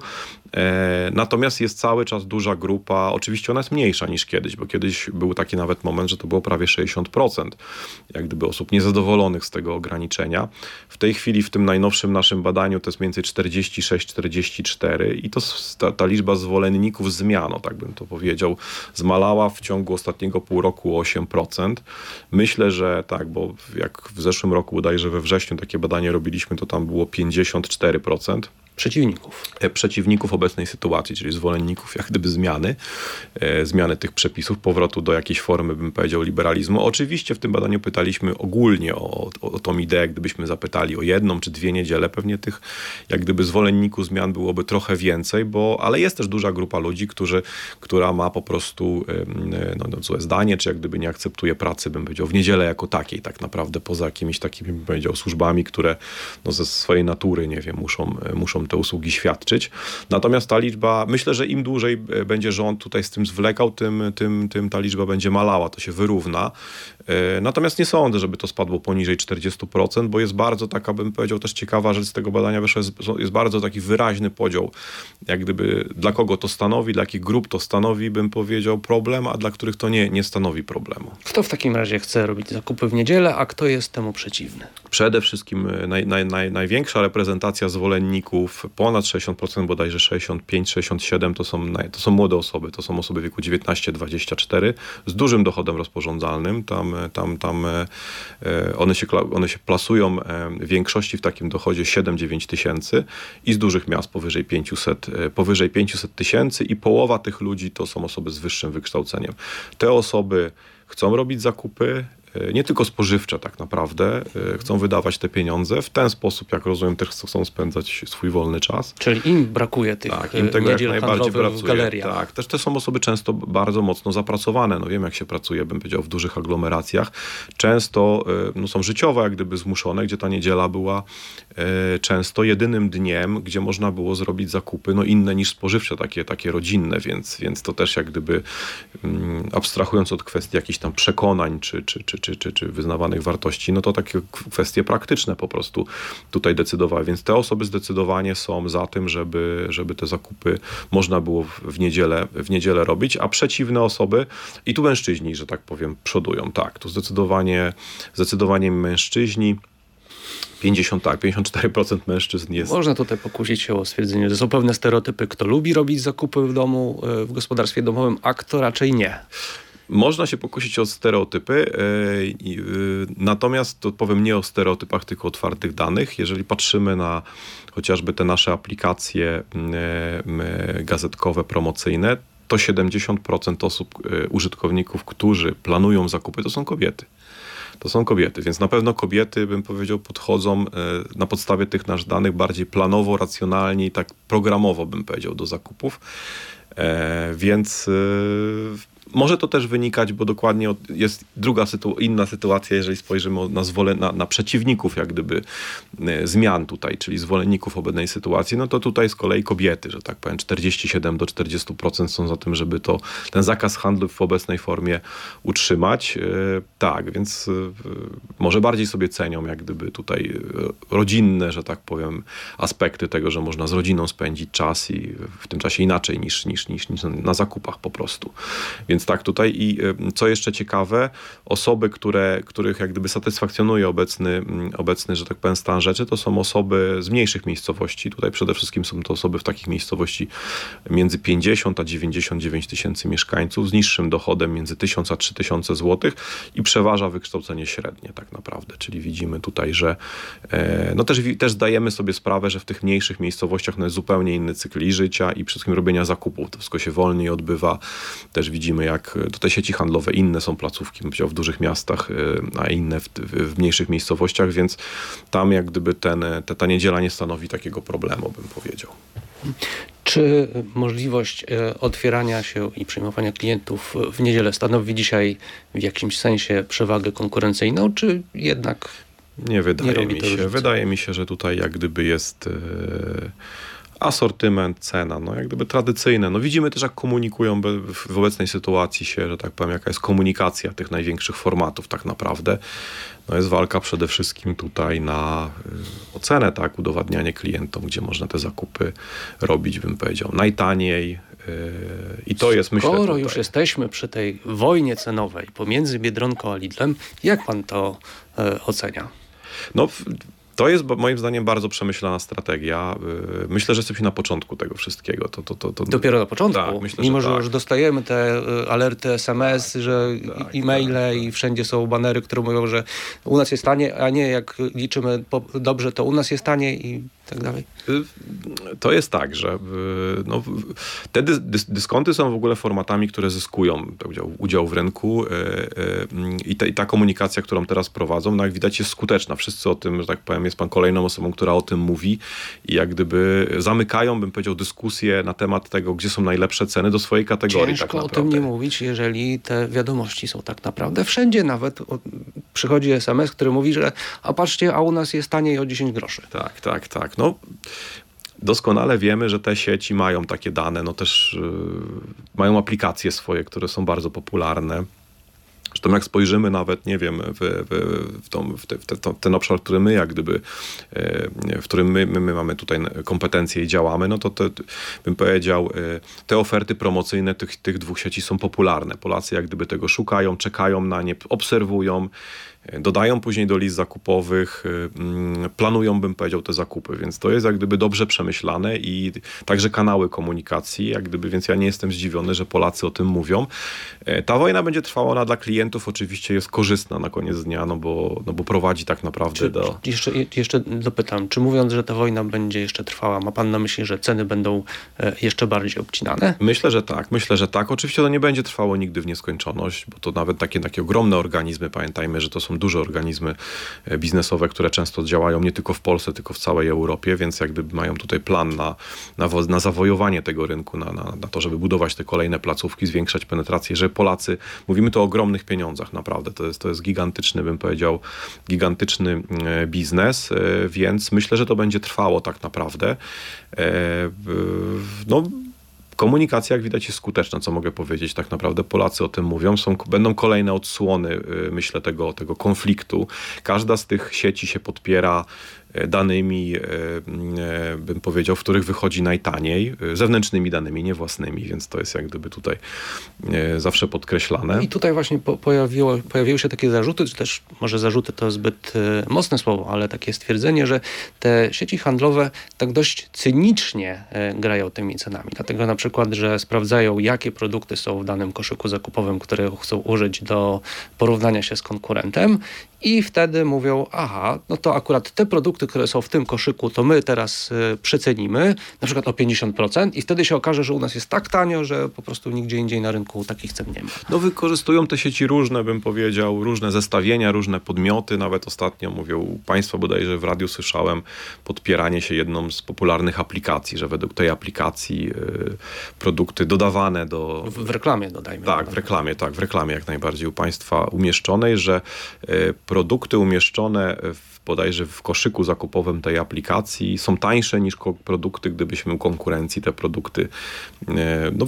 [SPEAKER 3] Natomiast jest cały czas duża grupa, oczywiście ona jest mniejsza niż kiedyś, bo kiedyś był taki nawet moment, że to było prawie 60% jak gdyby osób niezadowolonych z tego ograniczenia. W tej chwili w tym najnowszym naszym badaniu to jest mniej więcej 46-44 i to ta, ta liczba zwolenników zmian, tak bym to powiedział, zmalała w ciągu ostatniego pół roku o 8%. Myślę, że tak, bo jak w zeszłym roku bodajże we wrześniu takie badanie robiliśmy, to tam było 54%.
[SPEAKER 2] Przeciwników.
[SPEAKER 3] E, przeciwników obecnej sytuacji, czyli zwolenników jak gdyby zmiany, e, zmiany tych przepisów, powrotu do jakiejś formy, bym powiedział, liberalizmu. Oczywiście w tym badaniu pytaliśmy ogólnie o, o, o tą ideę, gdybyśmy zapytali o jedną czy dwie niedziele, pewnie tych jak gdyby zwolenników zmian byłoby trochę więcej, bo, ale jest też duża grupa ludzi, którzy, która ma po prostu no, no, złe zdanie, czy jak gdyby nie akceptuje pracy, bym powiedział, w niedzielę jako takiej, tak naprawdę poza jakimiś takimi, bym powiedział, służbami, które no, ze swojej natury, nie wiem, muszą, muszą te usługi świadczyć. Natomiast ta liczba, myślę, że im dłużej e, będzie rząd tutaj z tym zwlekał, tym, tym, tym ta liczba będzie malała, to się wyrówna. E, natomiast nie sądzę, żeby to spadło poniżej 40%, bo jest bardzo taka, bym powiedział, też ciekawa rzecz z tego badania wyszła, jest, jest bardzo taki wyraźny podział, jak gdyby dla kogo to stanowi, dla jakich grup to stanowi, bym powiedział, problem, a dla których to nie, nie stanowi problemu.
[SPEAKER 2] Kto w takim razie chce robić zakupy w niedzielę, a kto jest temu przeciwny?
[SPEAKER 3] Przede wszystkim e, naj, naj, naj, największa reprezentacja zwolenników, ponad 60%, bodajże 65, 67, to są, to są młode osoby, to są osoby w wieku 19-24 z dużym dochodem rozporządzalnym, tam tam, tam, e, e, one, się, one się plasują e, w większości w takim dochodzie 7-9 tysięcy i z dużych miast powyżej 500, powyżej 500 tysięcy i połowa tych ludzi to są osoby z wyższym wykształceniem. Te osoby chcą robić zakupy, nie tylko spożywcze tak naprawdę, e, chcą wydawać te pieniądze w ten sposób, jak rozumiem, też chcą spędzać swój wolny czas.
[SPEAKER 2] Czyli im brakuje tych tak, im tego jak najbardziej brakuje. w galeriach.
[SPEAKER 3] Tak, też te są osoby często bardzo mocno zapracowane. No wiem, jak się pracuje, bym powiedział, w dużych aglomeracjach. Często e, no, są życiowo jak gdyby zmuszone, gdzie ta niedziela była często jedynym dniem, gdzie można było zrobić zakupy, no inne niż spożywcze, takie, takie rodzinne, więc, więc to też jak gdyby mm, abstrahując od kwestii jakichś tam przekonań, czy, czy, czy, czy, czy, czy wyznawanych wartości, no to takie kwestie praktyczne po prostu tutaj decydowały. Więc te osoby zdecydowanie są za tym, żeby, żeby te zakupy można było w niedzielę, w niedzielę robić, a przeciwne osoby, i tu mężczyźni, że tak powiem, przodują. Tak, tu zdecydowanie, zdecydowanie mężczyźni. 50, tak, 54% mężczyzn jest.
[SPEAKER 2] Można tutaj pokusić się o stwierdzenie, że są pewne stereotypy, kto lubi robić zakupy w domu, e, w gospodarstwie domowym, a kto raczej nie.
[SPEAKER 3] Można się pokusić o stereotypy, e, e, natomiast to powiem nie o stereotypach, tylko o otwartych danych. Jeżeli patrzymy na chociażby te nasze aplikacje gazetkowe, promocyjne, to 70% osób, e, użytkowników, którzy planują zakupy, to są kobiety. To są kobiety, więc na pewno kobiety, bym powiedział, podchodzą na podstawie tych naszych danych bardziej planowo, racjonalnie i tak programowo, bym powiedział, do zakupów. Więc może to też wynikać, bo dokładnie jest druga sytu inna sytuacja, jeżeli spojrzymy na, zwole na, na przeciwników jak gdyby e, zmian tutaj, czyli zwolenników obecnej sytuacji, no to tutaj z kolei kobiety, że tak powiem, 47 do 40% są za tym, żeby to, ten zakaz handlu w obecnej formie utrzymać. E, tak, więc e, może bardziej sobie cenią jak gdyby tutaj rodzinne, że tak powiem, aspekty tego, że można z rodziną spędzić czas i w tym czasie inaczej niż, niż, niż, niż na zakupach po prostu. Więc tak tutaj i co jeszcze ciekawe, osoby, które, których jak gdyby satysfakcjonuje obecny, mm, obecny, że tak powiem, stan rzeczy, to są osoby z mniejszych miejscowości. Tutaj przede wszystkim są to osoby w takich miejscowości między 50 a 99 tysięcy mieszkańców z niższym dochodem między 1000 a 3000 zł i przeważa wykształcenie średnie tak naprawdę. Czyli widzimy tutaj, że e, no też, też zdajemy sobie sprawę, że w tych mniejszych miejscowościach no jest zupełnie inny cykl życia i przede wszystkim robienia zakupów. To wszystko się wolniej odbywa. Też widzimy spojrzymy, jak to te sieci handlowe, inne są placówki, bym powiedział, w dużych miastach, a inne w, w mniejszych miejscowościach, więc tam jak gdyby ten, ta, ta niedziela nie stanowi takiego problemu, bym powiedział.
[SPEAKER 2] Czy możliwość e, otwierania się i przyjmowania klientów w niedzielę stanowi dzisiaj w jakimś sensie przewagę konkurencyjną, czy jednak
[SPEAKER 3] nie wydaje nie mi się. Różnicy? Wydaje mi się, że tutaj jak gdyby jest e, asortyment, cena, no jak gdyby tradycyjne. No widzimy też, jak komunikują w obecnej sytuacji się, że tak powiem, jaka jest komunikacja tych największych formatów tak naprawdę. No jest walka przede wszystkim tutaj na y, ocenę, tak, udowadnianie klientom, gdzie można te zakupy robić, bym powiedział, najtaniej, y, i to jest, myślę...
[SPEAKER 2] Skoro już jesteśmy przy tej wojnie cenowej pomiędzy Biedronką a Lidlem, jak pan to e, ocenia?
[SPEAKER 3] No, to jest moim zdaniem bardzo przemyślana strategia. Y, myślę, że jesteśmy na początku tego wszystkiego. To, to, to, to...
[SPEAKER 2] Dopiero na początku? Tak, myślę, Mimo, że, tak. już dostajemy te y, alerty SMS, że tak, e-maile tak, i tak. wszędzie są banery, które mówią, że u nas jest tanie, a nie jak liczymy dobrze, to u nas jest tanie i tak dalej? Y,
[SPEAKER 3] to jest tak, że no, te dyskonty są w ogóle formatami, które zyskują udział, w rynku i ta, i ta komunikacja, którą teraz prowadzą, no jak widać jest skuteczna. Wszyscy o tym, że tak powiem, jest pan kolejną osobą, która o tym mówi i jak gdyby zamykają, bym powiedział, dyskusję na temat tego, gdzie są najlepsze ceny do swojej kategorii.
[SPEAKER 2] Ciężko
[SPEAKER 3] tak
[SPEAKER 2] o tym nie mówić, jeżeli te wiadomości są tak naprawdę wszędzie nawet. Przychodzi SMS, który mówi, że a patrzcie, a u nas jest taniej o 10 groszy.
[SPEAKER 3] Tak, tak, tak. No, doskonale wiemy, że te sieci mają takie dane, no też yy, mają aplikacje swoje, które są bardzo popularne. Zresztą jak spojrzymy nawet, nie wiem, w, w, w, tą, w, te, w te, ten obszar, który my jak gdyby, e, w którym my, my, my, mamy tutaj kompetencje i działamy, no to te, bym powiedział, e, te oferty promocyjne tych, tych dwóch sieci są popularne. Polacy jak gdyby tego szukają, czekają na nie, obserwują dodają później do list zakupowych, y, mm, planują, bym powiedział, te zakupy, więc to jest jak gdyby dobrze przemyślane i także kanały komunikacji, jak gdyby, więc ja nie jestem zdziwiony, że Polacy o tym mówią. E, ta wojna będzie trwała, ona dla klientów oczywiście jest korzystna na koniec dnia, no bo, no bo prowadzi tak naprawdę
[SPEAKER 2] czy,
[SPEAKER 3] do...
[SPEAKER 2] Jeszcze, jeszcze dopytam, czy mówiąc, że ta wojna będzie jeszcze trwała, ma pan na myśli, że ceny będą e, jeszcze bardziej obcinane?
[SPEAKER 3] Myślę, że tak, myślę, że tak. Oczywiście to nie będzie trwało nigdy w nieskończoność, bo to nawet takie, takie ogromne organizmy, pamiętajmy, że to są są duże organizmy e, biznesowe, które często działają nie tylko w Polsce, tylko w całej Europie, więc jakby mają tutaj plan na, na, na zawojowanie tego rynku, na, na, na to, żeby budować te kolejne placówki, zwiększać penetrację, że Polacy, mówimy tu o ogromnych pieniądzach naprawdę, to jest, to jest gigantyczny, bym powiedział, gigantyczny e, biznes, e, więc myślę, że to będzie trwało tak naprawdę. No, Komunikacja, jak widać, jest skuteczna, co mogę powiedzieć. Tak naprawdę Polacy o tym mówią. Są, będą kolejne odsłony, y, myślę, tego, tego konfliktu. Każda z tych sieci się podpiera danymi, e, e, bym powiedział, w których wychodzi najtaniej, zewnętrznymi danymi, nie własnymi, więc to jest jak gdyby tutaj zawsze podkreślane.
[SPEAKER 2] I tutaj właśnie pojawiło, pojawiły się takie zarzuty, czy też może zarzuty to zbyt mocne słowo, ale takie stwierdzenie, że te sieci handlowe tak dość cynicznie grają tymi cenami. Dlatego na przykład, że sprawdzają, jakie produkty są w danym koszyku zakupowym, które chcą użyć do porównania się z konkurentem i wtedy mówią, aha, no to akurat te produkty, które są w tym koszyku, to my teraz y, przecenimy, na przykład o 50% i wtedy się okaże, że u nas jest tak tanio, że po prostu nigdzie indziej na rynku takich cen nie ma.
[SPEAKER 3] No wykorzystują te sieci różne, bym powiedział, różne zestawienia, różne podmioty. Nawet ostatnio mówią Państwo bodajże w radiu słyszałem podpieranie się jedną z popularnych aplikacji, że według tej aplikacji y, produkty dodawane do...
[SPEAKER 2] W, w reklamie dodajmy.
[SPEAKER 3] Tak, w reklamie, tak, w reklamie jak najbardziej u Państwa umieszczonej, że y, produkty umieszczone w bodajże w koszyku zakupowym tej aplikacji są tańsze niż produkty, gdybyśmy u konkurencji te produkty, e, no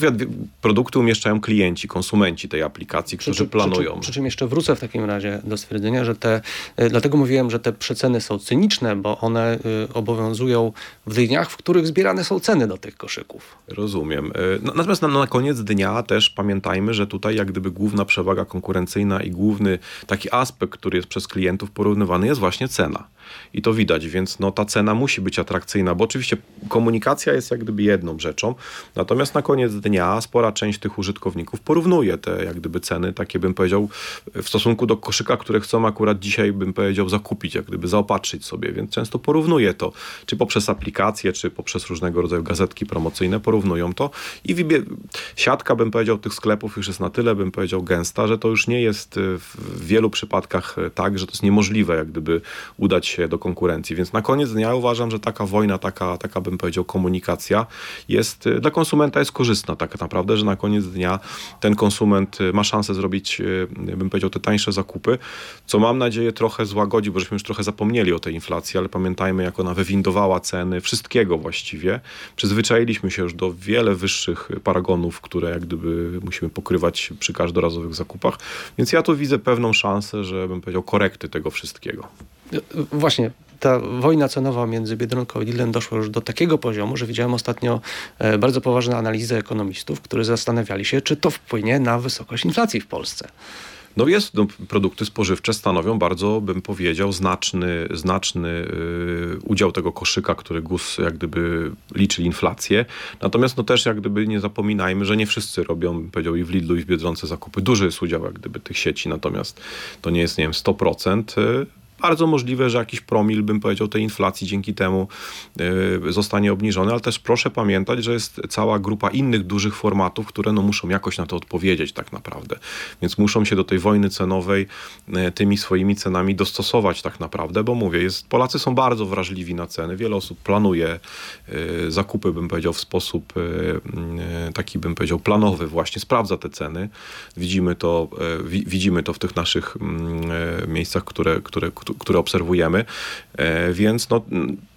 [SPEAKER 3] produkty umieszczają klienci, konsumenci tej aplikacji, którzy przy, planują. Przy,
[SPEAKER 2] przy, przy, czym jeszcze wrócę w takim razie do stwierdzenia, że te, e, dlatego mówiłem, że te przeceny są cyniczne, bo one y, obowiązują w dniach, w których zbierane są ceny do tych koszyków.
[SPEAKER 3] Rozumiem. Natomiast na, na koniec dnia też pamiętajmy, że tutaj jak gdyby główna przewaga konkurencyjna i główny taki aspekt, który jest przez klientów porównywany jest właśnie cena cena. I to widać, więc no, ta cena musi być atrakcyjna, bo oczywiście komunikacja jest jak gdyby jedną rzeczą, natomiast na koniec dnia spora część tych użytkowników porównuje te jak gdyby ceny, takie bym powiedział, w stosunku do koszyka, które chcą akurat dzisiaj bym powiedział zakupić, jak gdyby zaopatrzyć sobie, więc często porównuje to, czy poprzez aplikacje, czy poprzez różnego rodzaju gazetki promocyjne, porównują to i siatka bym powiedział tych sklepów już jest na tyle bym powiedział gęsta, że to już nie jest w wielu przypadkach tak, że to jest niemożliwe jak gdyby udać się do konkurencji, więc na koniec dnia uważam, że taka wojna, taka, taka bym powiedział komunikacja jest dla konsumenta jest korzystna tak naprawdę, że na koniec dnia ten konsument ma szansę zrobić, bym powiedział, te tańsze zakupy, co mam nadzieję trochę złagodzi, bo żeśmy już trochę zapomnieli o tej inflacji, ale pamiętajmy, jak ona wywindowała ceny wszystkiego właściwie. Przyzwyczailiśmy się już do wiele wyższych paragonów, które jak gdyby musimy pokrywać przy każdorazowych zakupach, więc ja tu widzę pewną szansę, że bym powiedział korekty tego wszystkiego.
[SPEAKER 2] Właśnie, ta wojna cenowa między Biedronką i Lidlem doszła już do takiego poziomu, że widziałem ostatnio e, bardzo poważne analizy ekonomistów, którzy zastanawiali się, czy to wpłynie na wysokość inflacji w Polsce.
[SPEAKER 3] No jest, no, produkty spożywcze stanowią bardzo, bym powiedział, znaczny, znaczny yy, udział tego koszyka, który GUS jak gdyby liczy inflację. Natomiast no też jak gdyby nie zapominajmy, że nie wszyscy robią, powiedział, i w Lidlu i w Biedronce zakupy. Duży jest udział jak gdyby tych sieci, natomiast to nie jest, nie wiem, 100%. Yy bardzo możliwe, że jakiś promil, bym powiedział, tej inflacji dzięki temu y, zostanie obniżony, ale też proszę pamiętać, że jest cała grupa innych dużych formatów, które no, muszą jakoś na to odpowiedzieć tak naprawdę. Więc muszą się do tej wojny cenowej y, tymi swoimi cenami dostosować tak naprawdę, bo mówię, jest, Polacy są bardzo wrażliwi na ceny. Wiele osób planuje y, zakupy, bym powiedział, w sposób taki, bym powiedział, planowy właśnie, sprawdza te ceny. Widzimy to, widzimy to w tych naszych miejscach, które, które, które obserwujemy, e, więc no,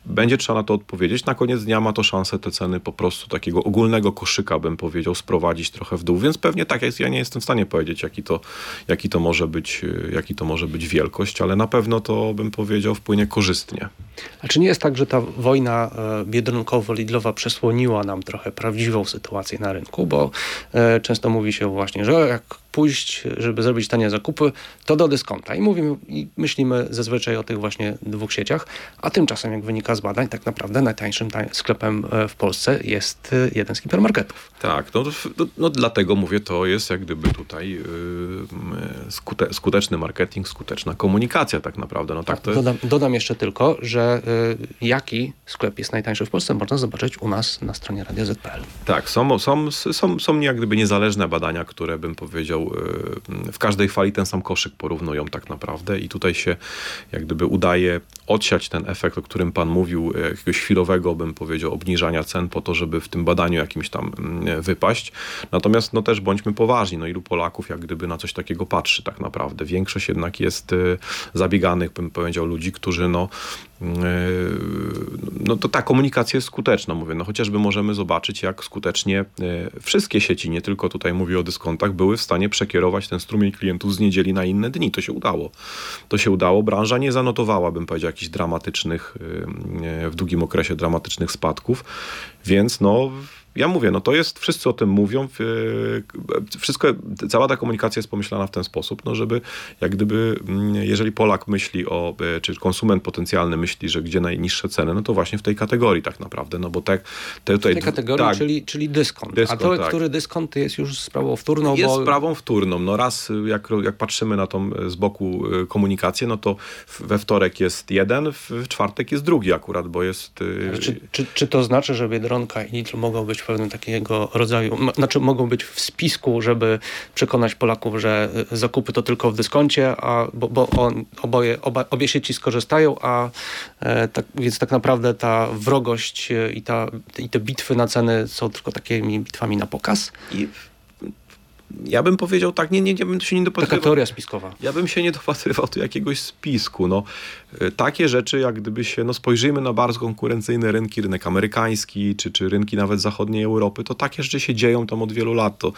[SPEAKER 3] będzie trzeba na to odpowiedzieć. Na koniec dnia ma to szansę te ceny po prostu takiego ogólnego koszyka, bym powiedział, sprowadzić trochę w dół, więc pewnie tak jest. Ja nie jestem w stanie powiedzieć, jaki to, jaki to, może, być, jaki to może być wielkość, ale na pewno to, bym powiedział, wpłynie korzystnie.
[SPEAKER 2] A czy nie jest tak, że ta wojna e, biedronkowo-lidlowa przesłoniła nam trochę prawdziwą sytuację na rynku, bo e, często mówi się właśnie, że jak pójść, żeby zrobić tanie zakupy, to do dyskonta. I mówimy i myślimy zazwyczaj o tych właśnie dwóch sieciach, a tymczasem, jak wynika z badań, tak naprawdę najtańszym sklepem e, w Polsce jest e, jeden z hipermarketów.
[SPEAKER 3] Tak, no, no, no dlatego mówię, to jest jak gdyby tutaj yy, skute, skuteczny marketing, skuteczna komunikacja tak naprawdę. No, tak,
[SPEAKER 2] tak dodam, dodam, jeszcze tylko, że yy, jaki sklep jest najtańszy w Polsce, można zobaczyć u nas na stronie Radio ZPL.
[SPEAKER 3] Tak, są, są, są, są jak gdyby niezależne badania, które bym powiedział yy, w każdej chwali ten sam koszyk porównują tak naprawdę i tutaj się jak gdyby udaje odsiać ten efekt, o którym pan mówił, e, jakiegoś chwilowego, bym powiedział, obniżania cen po to, żeby w tym badaniu jakimś tam mm, wypaść. Natomiast no też bądźmy poważni, no ilu Polaków jak gdyby na coś takiego patrzy tak naprawdę. Większość jednak jest e, zabieganych, bym powiedział, ludzi, którzy no no to ta komunikacja jest skuteczna, mówię, no chociażby możemy zobaczyć, jak skutecznie e, wszystkie sieci, nie tylko tutaj mówię o dyskontach, były w stanie przekierować ten strumień klientów z niedzieli na inne dni. To się udało. To się udało. Branża nie zanotowała, bym powiedział, jakichś dramatycznych, w długim okresie dramatycznych spadków, więc no ja mówię, no to jest, wszyscy o tym mówią, wszystko, cała ta komunikacja jest pomyślana w ten sposób, no żeby jak gdyby, mm, jeżeli Polak myśli o, e, czy konsument potencjalny myśli, że gdzie najniższe ceny, no to właśnie w tej kategorii tak naprawdę, no bo tak...
[SPEAKER 2] Te, tutaj, w tej kategorii, tak, czyli, czyli dyskont. dyskont. A to, tak. który dyskont jest już sprawą wtórną?
[SPEAKER 3] Jest bo... sprawą wtórną. No raz, jak, jak patrzymy na tą e, z boku e, komunikację, no to we wtorek jest jeden, w czwartek jest drugi akurat, bo jest...
[SPEAKER 2] Czy, czy, czy to znaczy, że Biedronka i Lidl mogą być pewnym takiego rodzaju, znaczy mogą być w spisku, żeby przekonać Polaków, że y, zakupy to tylko w dyskoncie, a, bo, bo on, oboje, oba, obie sieci skorzystają, a e, tak, więc tak naprawdę ta wrogość y, i, ta, i te bitwy na ceny są tylko takimi bitwami na pokaz.
[SPEAKER 3] I ja bym powiedział tak, nie, nie, nie bym się nie dopatrywał.
[SPEAKER 2] Taka teoria spiskowa.
[SPEAKER 3] Ja bym się nie dopatrywał do jakiegoś spisku. No, y, takie rzeczy, jak gdyby się, no spojrzymy na bardzo konkurencyjne rynki, rynek amerykański, czy, czy rynki nawet zachodniej Europy, to takie rzeczy się dzieją tam od wielu lat. To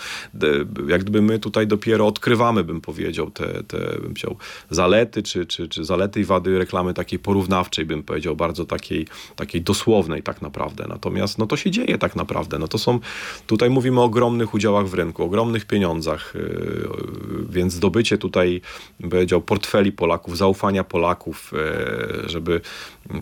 [SPEAKER 3] jak gdyby my tutaj dopiero odkrywamy, bym powiedział, te, te bym powiedział, zalety, czy, czy, czy zalety i wady reklamy takiej porównawczej, bym powiedział, bardzo takiej, takiej dosłownej tak naprawdę. Natomiast no to się dzieje tak naprawdę. No to są, tutaj mówimy o ogromnych udziałach w rynku, ogromnych pieniądzach, pieniądzach, y, więc zdobycie tutaj, bym powiedział, portfeli Polaków, zaufania Polaków, y, żeby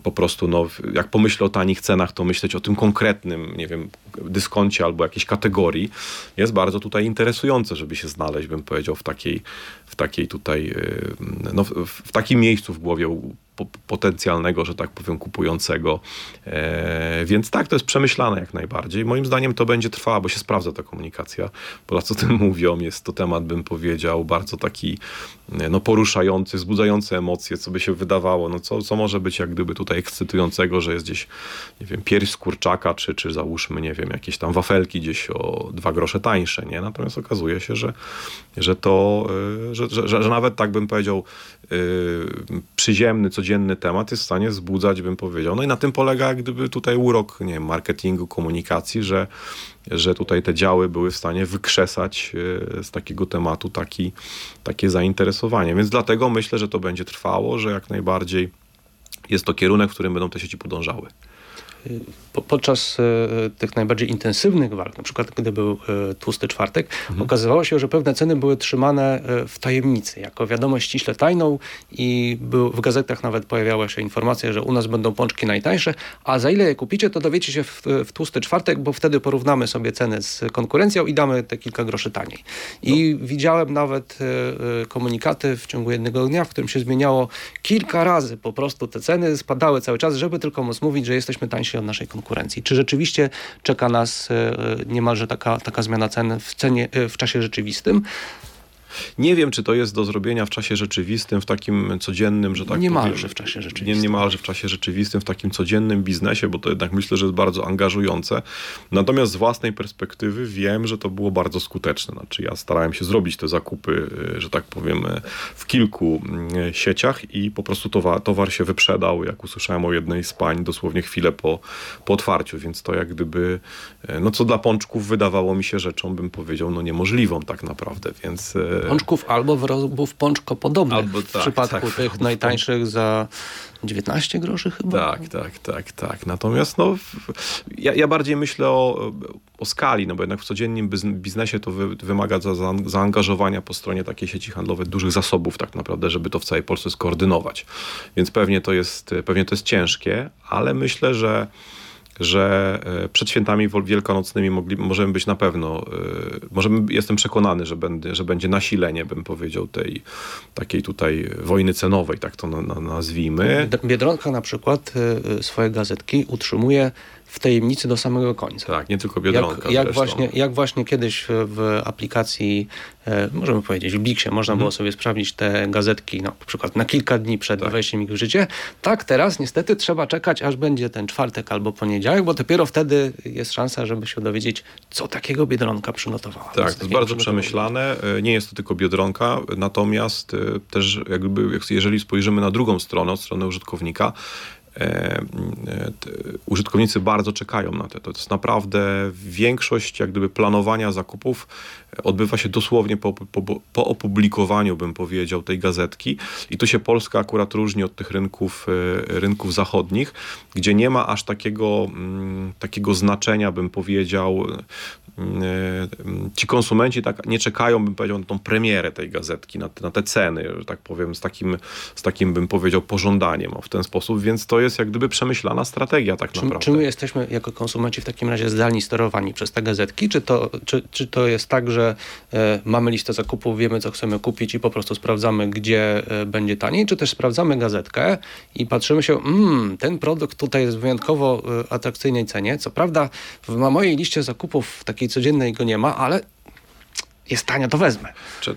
[SPEAKER 3] po prostu, no, jak pomyślę o tanich cenach, to myśleć o tym konkretnym, nie wiem, dyskoncie albo jakiejś kategorii, jest bardzo tutaj interesujące, żeby się znaleźć, bym powiedział, w takiej, w takiej tutaj, y, no, w, w takim miejscu w głowie po- potencjalnego, że tak powiem, kupującego. E, więc tak, to jest przemyślane jak najbardziej. Moim zdaniem to będzie trwała, bo się sprawdza ta komunikacja. Polacy o tym mówią, jest to temat, bym powiedział, bardzo taki e, no, poruszający, wzbudzający emocje, co by się wydawało, no co, co może być jak gdyby tutaj ekscytującego, że jest gdzieś, nie wiem, pierś z kurczaka, czy, czy załóżmy, nie wiem, jakieś tam wafelki gdzieś o dwa grosze tańsze, nie? Natomiast okazuje się, że, że to, e, że, że, że nawet tak bym powiedział, yy, przyziemny, codzienny temat jest w stanie wzbudzać, bym powiedział. No i na tym polega jak gdyby tutaj urok, nie wiem, marketingu, komunikacji, że, że tutaj te działy były w stanie wykrzesać yy, z takiego tematu taki, takie zainteresowanie. Więc dlatego myślę, że to będzie trwało, że jak najbardziej jest to kierunek, w którym będą te sieci podążały.
[SPEAKER 2] Po, podczas e, tych najbardziej intensywnych walk, na przykład gdy był e, tłusty czwartek, okazywało się, że pewne ceny były trzymane e, w tajemnicy, jako wiadomość ściśle tajną i był, w gazetach nawet pojawiała się informacja, że u nas będą pączki najtańsze, a za ile je kupicie, to dowiecie się w, w tłusty czwartek, bo wtedy porównamy sobie ceny z konkurencją i damy te kilka groszy taniej. I widziałem nawet komunikaty w ciągu jednego dnia, w którym się zmieniało kilka razy po prostu te ceny, spadały cały czas, żeby tylko móc mówić, że jesteśmy tańsi od naszej konkurencji. Czy rzeczywiście czeka nas e, niemalże taka, taka zmiana cen w, cenie, e, w czasie rzeczywistym?
[SPEAKER 3] Nie wiem, czy to jest do zrobienia w czasie rzeczywistym, w takim codziennym, że tak
[SPEAKER 2] Niemalże
[SPEAKER 3] powiem,
[SPEAKER 2] w czasie
[SPEAKER 3] Nie,
[SPEAKER 2] rzeczywistym.
[SPEAKER 3] niemalże w czasie rzeczywistym, w takim codziennym biznesie, bo to jednak myślę, że jest bardzo angażujące. Natomiast z własnej perspektywy wiem, że to było bardzo skuteczne. Znaczy ja starałem się zrobić te zakupy, y, że tak powiem, y, w kilku y, sieciach i po prostu towar, towar się wyprzedał, jak usłyszałem o jednej z pań, dosłownie chwilę po, po otwarciu, więc to jak gdyby, no co dla pączków wydawało mi się rzeczą, bym powiedział, no niemożliwą tak naprawdę, więc...
[SPEAKER 2] Pączków albo wyrobów pączkopodobnych.
[SPEAKER 3] Albo
[SPEAKER 2] w
[SPEAKER 3] tak,
[SPEAKER 2] przypadku
[SPEAKER 3] tak,
[SPEAKER 2] tych najtańszych za 19 groszy chyba.
[SPEAKER 3] Tak, tak, tak, tak. Natomiast no, w- ja, ja bardziej myślę o, o skali, no bo jednak w codziennym biz- biznesie to wy, wymaga za, za, zaangażowania po stronie takiej sieci handlowej dużych zasobów tak naprawdę, żeby to w całej Polsce skoordynować. Więc pewnie to jest, pewnie to jest ciężkie, ale myślę, że że e, przed świętami wielkanocnymi mogli, możemy być na pewno, e, możemy, jestem przekonany, że, będę, że będzie nasilenie, bym powiedział, tej takiej tutaj wojny cenowej, tak to na, na, nazwijmy.
[SPEAKER 2] Bied- Biedronka na przykład y, swoje gazetki utrzymuje w tajemnicy do samego końca.
[SPEAKER 3] Tak, nie tylko Biedronka
[SPEAKER 2] Jak, jak, właśnie, jak właśnie kiedyś w, aplikacji, e, możemy powiedzieć, w Bliksie można
[SPEAKER 3] Mhm.
[SPEAKER 2] było sobie sprawdzić te gazetki no, na przykład na kilka dni przed
[SPEAKER 3] Tak.
[SPEAKER 2] wejściem ich w życie. Tak teraz niestety trzeba czekać, aż będzie ten czwartek albo poniedziałek, bo dopiero wtedy jest szansa, żeby się dowiedzieć, co takiego Biedronka przygotowała.
[SPEAKER 3] Tak, to jest bardzo przemyślane. E, Nie jest to tylko Biedronka, natomiast e, też jakby, jak- jeżeli spojrzymy na drugą stronę, od strony użytkownika, użytkownicy bardzo czekają na to. To jest naprawdę większość jak gdyby planowania zakupów e, odbywa się dosłownie po, po, po opublikowaniu, bym powiedział, tej gazetki. I tu się Polska akurat różni od tych rynków, e, rynków zachodnich, gdzie nie ma aż takiego, mm, takiego znaczenia, bym powiedział, e, ci konsumenci tak nie czekają, bym powiedział, na tą premierę tej gazetki, na te, na te ceny, że tak powiem, z takim, z takim, bym powiedział, pożądaniem w ten sposób, więc to jest jak gdyby przemyślana strategia tak
[SPEAKER 2] Czy,
[SPEAKER 3] naprawdę.
[SPEAKER 2] czy my jesteśmy jako konsumenci w takim razie zdalni sterowani przez te gazetki? Czy to, czy, czy to jest tak, że e, mamy listę zakupów, wiemy co chcemy kupić i po prostu sprawdzamy, gdzie e, będzie taniej? Czy też sprawdzamy gazetkę i patrzymy się, mmm, ten produkt tutaj jest w wyjątkowo e, atrakcyjnej cenie. Co prawda w na mojej liście zakupów takiej codziennej go nie ma, ale jest tanio, to wezmę.
[SPEAKER 3] Czy,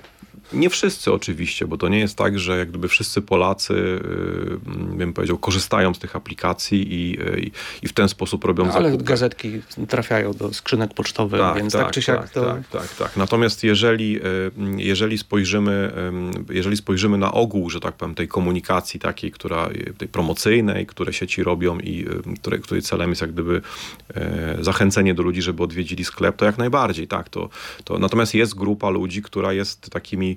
[SPEAKER 3] nie wszyscy oczywiście, bo to nie jest tak, że jak gdyby wszyscy Polacy, yy, bym powiedział, korzystają z tych aplikacji i, i, i w ten sposób robią
[SPEAKER 2] No, ale
[SPEAKER 3] zakupy.
[SPEAKER 2] gazetki trafiają do skrzynek pocztowych, więc tak, czy siak
[SPEAKER 3] tak,
[SPEAKER 2] to...
[SPEAKER 3] tak, tak, tak. Natomiast jeżeli, y, jeżeli, spojrzymy, y, jeżeli spojrzymy na ogół, że tak powiem, tej komunikacji takiej, która, y, tej promocyjnej, które sieci robią i y, które, której celem jest jak gdyby y, zachęcenie do ludzi, żeby odwiedzili sklep, to jak najbardziej, tak. To, to, natomiast jest grupa ludzi, która jest takim takimi,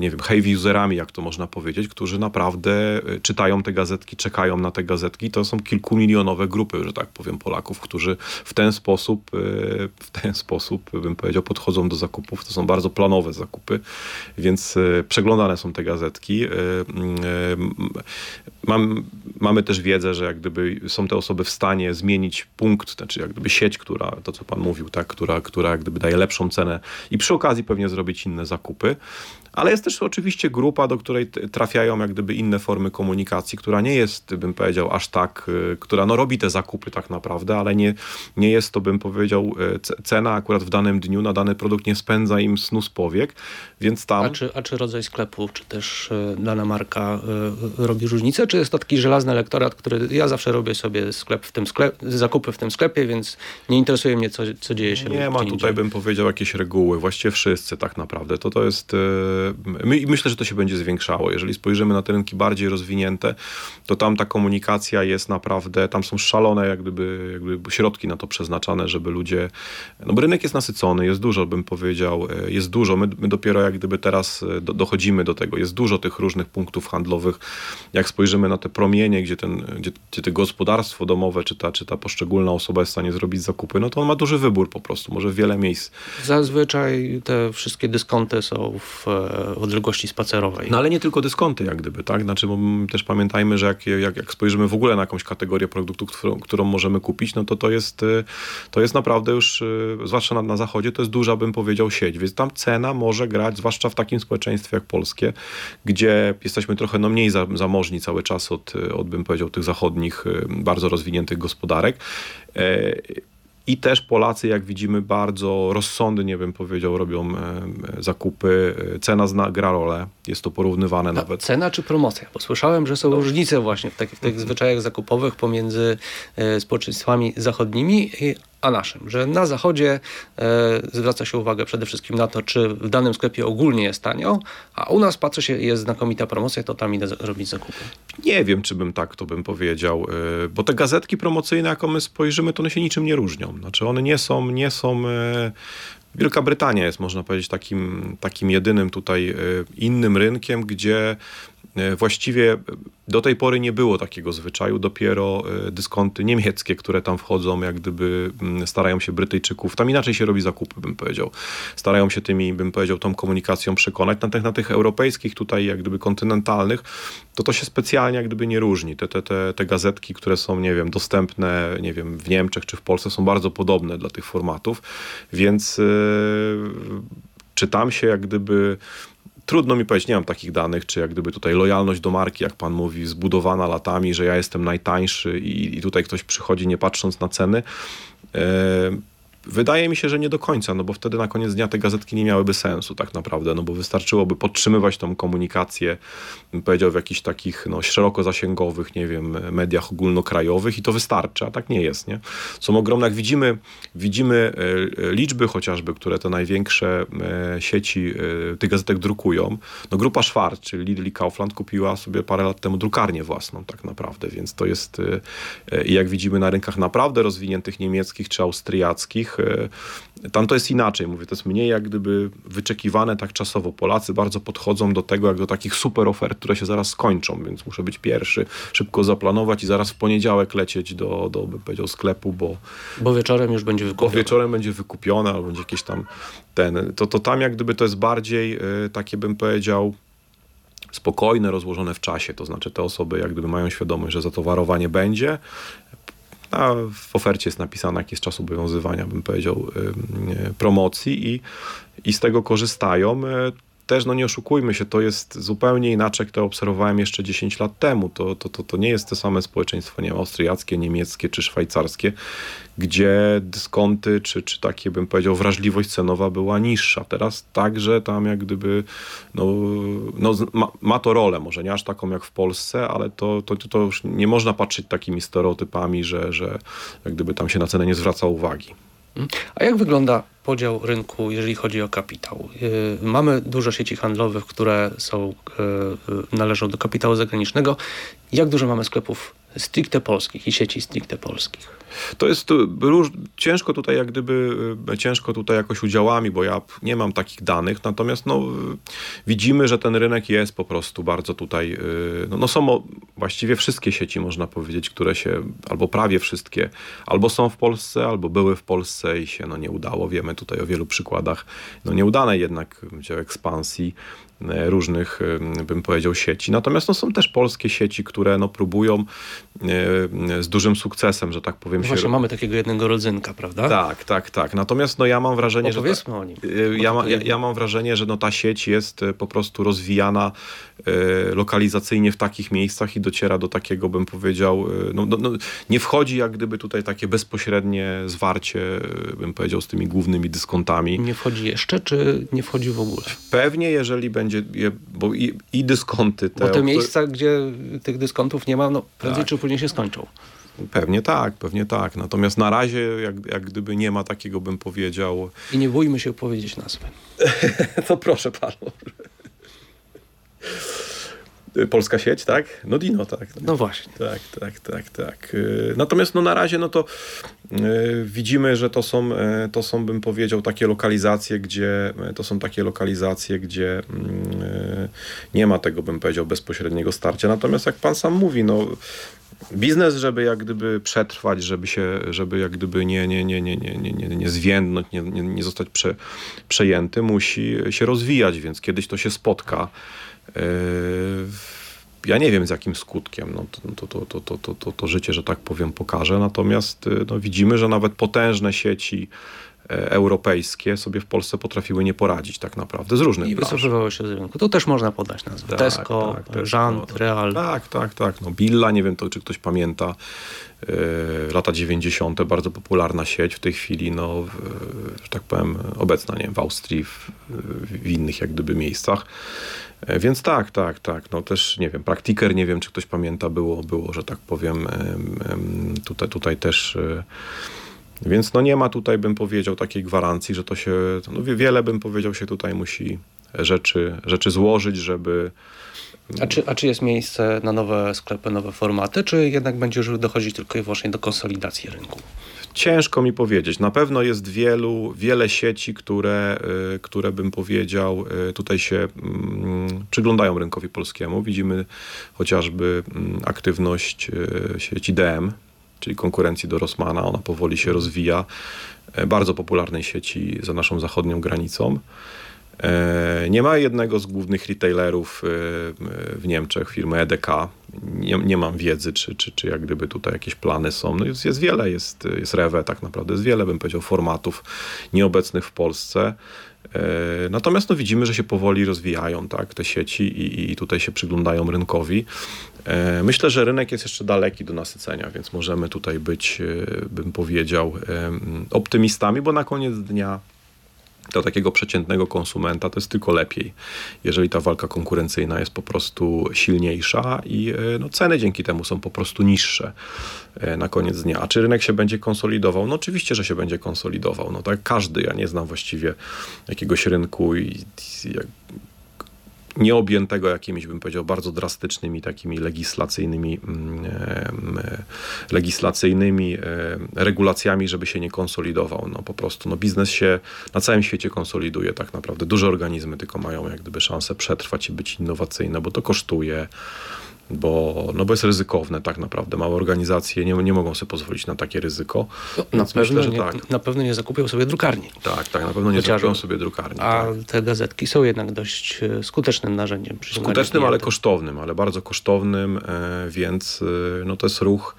[SPEAKER 3] nie wiem, heavy userami, jak to można powiedzieć, którzy naprawdę e, czytają te gazetki, czekają na te gazetki. To są kilkumilionowe grupy, że tak powiem, Polaków, którzy w ten sposób, e, w ten sposób, bym powiedział, podchodzą do zakupów. To są bardzo planowe zakupy, więc przeglądane są te gazetki. Mam, mamy też wiedzę, że jak gdyby są te osoby w stanie zmienić punkt, znaczy jak gdyby sieć, która, to co pan mówił, tak, która, która jak gdyby daje lepszą cenę i przy okazji pewnie zrobić inne zakupy. Ale jest też oczywiście grupa, do której trafiają jak gdyby inne formy komunikacji, która nie jest, bym powiedział, aż tak, y, która no robi te zakupy tak naprawdę, ale nie, nie jest to, bym powiedział, y, cena akurat w danym dniu na dany produkt nie spędza im snu z powiek, więc tam...
[SPEAKER 2] A czy, a czy rodzaj sklepu, czy też y, dana marka robi różnicę, czy jest to taki żelazny elektorat, który ja zawsze robię sobie sklep w tym sklep, zakupy w tym sklepie, więc nie interesuje mnie, co, co dzieje się.
[SPEAKER 3] Nie ma tutaj, bym powiedział, jakieś reguły. Właściwie wszyscy tak naprawdę. To to jest My, myślę, że to się będzie zwiększało. Jeżeli spojrzymy na te rynki bardziej rozwinięte, to tam ta komunikacja jest naprawdę, tam są szalone jak gdyby, jak gdyby środki na to przeznaczane, żeby ludzie, no bo rynek jest nasycony, jest dużo, bym powiedział, e, jest dużo. My, my dopiero jak gdyby teraz e, do, dochodzimy do tego. Jest dużo tych różnych punktów handlowych. Jak spojrzymy na te promienie, gdzie, ten, gdzie, gdzie te gospodarstwo domowe, czy ta, czy ta poszczególna osoba jest w stanie zrobić zakupy, no to on ma duży wybór po prostu, może wiele miejsc.
[SPEAKER 2] Zazwyczaj te wszystkie dyskonty są w odległości spacerowej.
[SPEAKER 3] No ale nie tylko dyskonty jak gdyby, tak? Znaczy bo też pamiętajmy, że jak, jak, jak spojrzymy w ogóle na jakąś kategorię produktów, którą, którą możemy kupić, no to to jest, y, to jest naprawdę już, y, zwłaszcza na, na zachodzie, to jest duża, bym powiedział, sieć, więc tam cena może grać, zwłaszcza w takim społeczeństwie jak polskie, gdzie jesteśmy trochę no, mniej za, zamożni cały czas od, od, bym powiedział, tych zachodnich, y, bardzo rozwiniętych gospodarek. E, i też Polacy, jak widzimy, bardzo rozsądnie, bym powiedział, robią e, zakupy. Cena zna, gra rolę. Jest to porównywane A nawet.
[SPEAKER 2] Cena czy promocja? Bo słyszałem, że są no. różnice właśnie w, takich, w tych mhm. zwyczajach zakupowych pomiędzy e, społeczeństwami zachodnimi a naszym, że na zachodzie e, zwraca się uwagę przede wszystkim na to, czy w danym sklepie ogólnie jest tanio, a u nas patrzy się, jest znakomita promocja, to tam idę robić zakupy.
[SPEAKER 3] Nie wiem, czy bym tak to bym powiedział, e, bo te gazetki promocyjne, jak my spojrzymy, to one się niczym nie różnią. Znaczy one nie są, nie są e, Wielka Brytania jest, można powiedzieć, takim, takim jedynym tutaj e, innym rynkiem, gdzie właściwie do tej pory nie było takiego zwyczaju, dopiero e, dyskonty niemieckie, które tam wchodzą, jak gdyby mm, starają się Brytyjczyków, tam inaczej się robi zakupy, bym powiedział. Starają się tymi, bym powiedział, tą komunikacją przekonać. Na tych, na tych europejskich, tutaj jak gdyby kontynentalnych, to to się specjalnie jak gdyby nie różni. Te, te, te, te gazetki, które są, nie wiem, dostępne, nie wiem, w Niemczech czy w Polsce są bardzo podobne dla tych formatów, więc yy, czy tam się jak gdyby trudno mi powiedzieć, nie mam takich danych, czy jak gdyby tutaj lojalność do marki, jak pan mówi, zbudowana latami, że ja jestem najtańszy i, i tutaj ktoś przychodzi nie patrząc na ceny. Wydaje mi się, że nie do końca, no bo wtedy na koniec dnia te gazetki nie miałyby sensu tak naprawdę, no bo wystarczyłoby podtrzymywać tą komunikację, powiedział, w jakichś takich no, szeroko zasięgowych, nie wiem, mediach ogólnokrajowych i to wystarczy, a tak nie jest, nie? Są ogromne, jak widzimy, widzimy e, liczby chociażby, które te największe e, sieci e, tych gazetek drukują, no grupa Schwarz, czyli Lidl i Kaufland kupiła sobie parę lat temu drukarnię własną tak naprawdę, więc to jest jak widzimy na rynkach naprawdę rozwiniętych niemieckich czy austriackich, E, tam to jest inaczej, mówię, to jest mniej jak gdyby wyczekiwane tak czasowo. Polacy bardzo podchodzą do tego jak do takich super ofert, które się zaraz skończą, więc muszę być pierwszy, szybko zaplanować i zaraz w poniedziałek lecieć do, do bym powiedział, sklepu, bo...
[SPEAKER 2] Bo wieczorem już będzie wykupione.
[SPEAKER 3] Bo wieczorem będzie wykupione, albo będzie jakieś tam ten... To, to tam jak gdyby to jest bardziej y, takie, bym powiedział, spokojne, rozłożone w czasie. To znaczy te osoby jak gdyby mają świadomość, że zatowarowanie będzie, a w ofercie jest napisane jakiś czas obowiązywania, bym powiedział, promocji i, i z tego korzystają. Też no nie oszukujmy się, to jest zupełnie inaczej, jak to obserwowałem jeszcze 10 lat temu. To, to, to, to nie jest to same społeczeństwo nie wiem, austriackie, niemieckie czy szwajcarskie, gdzie dyskonty czy, czy takie bym powiedział wrażliwość cenowa była niższa. Teraz także tam jak gdyby no, no ma, ma, to rolę, może nie aż taką jak w Polsce, ale to, to, to już nie można patrzeć takimi stereotypami, że, że jak gdyby tam się na cenę nie zwraca uwagi.
[SPEAKER 2] A jak wygląda podział rynku, jeżeli chodzi o kapitał? Y, mamy dużo sieci handlowych, które są, y, y, należą do kapitału zagranicznego. Jak dużo mamy sklepów stricte polskich i sieci stricte polskich?
[SPEAKER 3] To jest y, róż, ciężko tutaj jak gdyby, y, ciężko tutaj jakoś udziałami, bo ja nie mam takich danych, natomiast no, y, widzimy, że ten rynek jest po prostu bardzo tutaj, no, no są właściwie wszystkie sieci można powiedzieć, które się, albo prawie wszystkie, albo są w Polsce, albo były w Polsce i się no, nie udało. Wiemy tutaj o wielu przykładach no, nieudanej jednak ekspansji różnych, e, bym powiedział, sieci. Natomiast no, są też polskie sieci, które no, próbują e, z dużym sukcesem, że tak powiem.
[SPEAKER 2] No
[SPEAKER 3] się...
[SPEAKER 2] właśnie, mamy takiego jednego rodzynka, prawda?
[SPEAKER 3] Tak, tak, tak. Natomiast no, ja mam wrażenie, że...
[SPEAKER 2] Ta... o nim.
[SPEAKER 3] Ja, ma, ja, ja, mam wrażenie, że no, ta sieć jest po prostu rozwijana lokalizacyjnie w takich miejscach i dociera do takiego, bym powiedział, no, no, no, nie wchodzi jak gdyby tutaj takie bezpośrednie zwarcie, bym powiedział, z tymi głównymi dyskontami.
[SPEAKER 2] Nie wchodzi jeszcze, czy nie wchodzi w ogóle?
[SPEAKER 3] Pewnie, jeżeli będzie będzie, je, bo i, i dyskonty te...
[SPEAKER 2] Bo te miejsca, gdzie tych dyskontów nie ma, no prędzej tak. czy później się skończą.
[SPEAKER 3] Pewnie tak, pewnie tak. Natomiast na razie jak, jak gdyby nie ma takiego, bym powiedział...
[SPEAKER 2] I nie bójmy się powiedzieć nazwy.
[SPEAKER 3] to proszę panu. Polska sieć, tak? No Dino, tak.
[SPEAKER 2] No właśnie.
[SPEAKER 3] Tak, tak, tak, tak. Y, natomiast no na razie no to y, widzimy, że to są, y, to są, bym powiedział, takie lokalizacje, gdzie to są takie lokalizacje, gdzie nie ma tego, bym powiedział, bezpośredniego starcia. Natomiast jak pan sam mówi, no biznes, żeby jak gdyby przetrwać, żeby się, żeby jak gdyby nie, nie, nie, nie, nie, nie, nie, nie zwiędnąć, nie, nie, nie zostać prze, przejęty, musi się rozwijać, więc kiedyś to się spotka. Ja nie wiem z jakim skutkiem no, to, to, to, to, to, to, to życie, że tak powiem, pokaże. Natomiast no, widzimy, że nawet potężne sieci europejskie sobie w Polsce potrafiły nie poradzić tak naprawdę z różnych
[SPEAKER 2] I wycofywały się z rynku. To też można podać nazwę. Tak, Tesco, tak, Żant, Real.
[SPEAKER 3] Tak, tak, tak. No, Billa, nie wiem to, czy ktoś pamięta, yy, lata 90. bardzo popularna sieć w tej chwili, no, że tak powiem, obecna nie wiem, w Austrii, w, w innych jak gdyby miejscach. E, więc tak, tak, tak. No też nie wiem, praktiker, nie wiem, czy ktoś pamięta, było, było że tak powiem, tutaj, tutaj też. E, więc no nie ma tutaj, bym powiedział, takiej gwarancji, że to się, no wiele bym powiedział się tutaj musi rzeczy, rzeczy złożyć, żeby...
[SPEAKER 2] A czy, a czy jest miejsce na nowe sklepy, nowe formaty, czy jednak będzie już dochodzić tylko i wyłącznie do konsolidacji rynku?
[SPEAKER 3] Ciężko mi powiedzieć. Na pewno jest wielu, wiele sieci, które, y, które bym powiedział, y, tutaj się mm, przyglądają rynkowi polskiemu. Widzimy chociażby mm, aktywność y, sieci DM, czyli konkurencji do Rossmana. Ona powoli się rozwija. Bardzo popularnej sieci za naszą zachodnią granicą. E, nie ma jednego z głównych retailerów e, w Niemczech, firmy EDK. Nie, nie mam wiedzy, czy, czy, czy jak gdyby tutaj jakieś plany są. No jest, jest wiele, jest, jest Rewe tak naprawdę, jest wiele, bym powiedział, formatów nieobecnych w Polsce. E, natomiast no, widzimy, że się powoli rozwijają tak, te sieci i, i tutaj się przyglądają rynkowi. Myślę, że rynek jest jeszcze daleki do nasycenia, więc możemy tutaj być, bym powiedział, optymistami, bo na koniec dnia dla takiego przeciętnego konsumenta to jest tylko lepiej, jeżeli ta walka konkurencyjna jest po prostu silniejsza i e, no, ceny dzięki temu są po prostu niższe e, na koniec dnia. A czy rynek się będzie konsolidował? No oczywiście, że się będzie konsolidował. No tak każdy, ja nie znam właściwie jakiegoś rynku i, i nieobjętego jakimiś, bym powiedział, bardzo drastycznymi takimi legislacyjnymi, mm, e, legislacyjnymi e, regulacjami, żeby się nie konsolidował. No po prostu no biznes się na całym świecie konsoliduje tak naprawdę. Duże organizmy tylko mają jak gdyby szansę przetrwać i być innowacyjne, bo to kosztuje bo, no bo jest ryzykowne tak naprawdę. Małe organizacje nie, nie mogą sobie pozwolić na takie ryzyko.
[SPEAKER 2] No, na, pewno myślę, nie, tak. na pewno nie zakupią sobie drukarni.
[SPEAKER 3] Tak, tak, na pewno nie Chociaż, zakupią sobie drukarni.
[SPEAKER 2] A
[SPEAKER 3] tak.
[SPEAKER 2] te gazetki są jednak dość e, skutecznym narzędziem.
[SPEAKER 3] Skutecznym, ale kosztownym, ale bardzo kosztownym, e, więc e, no to jest ruch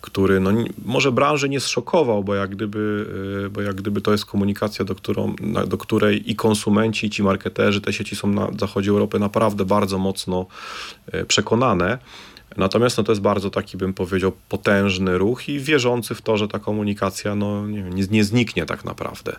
[SPEAKER 3] który no, może branży nie zszokował, bo jak, gdyby, e, bo jak gdyby to jest komunikacja, do, którą, do której i konsumenci, i ci marketerzy, te sieci są na zachodzie Europy naprawdę bardzo mocno e, przekonane. Natomiast no, to jest bardzo taki, bym powiedział, potężny ruch i wierzący w to, że ta komunikacja no, nie, nie, nie zniknie tak naprawdę.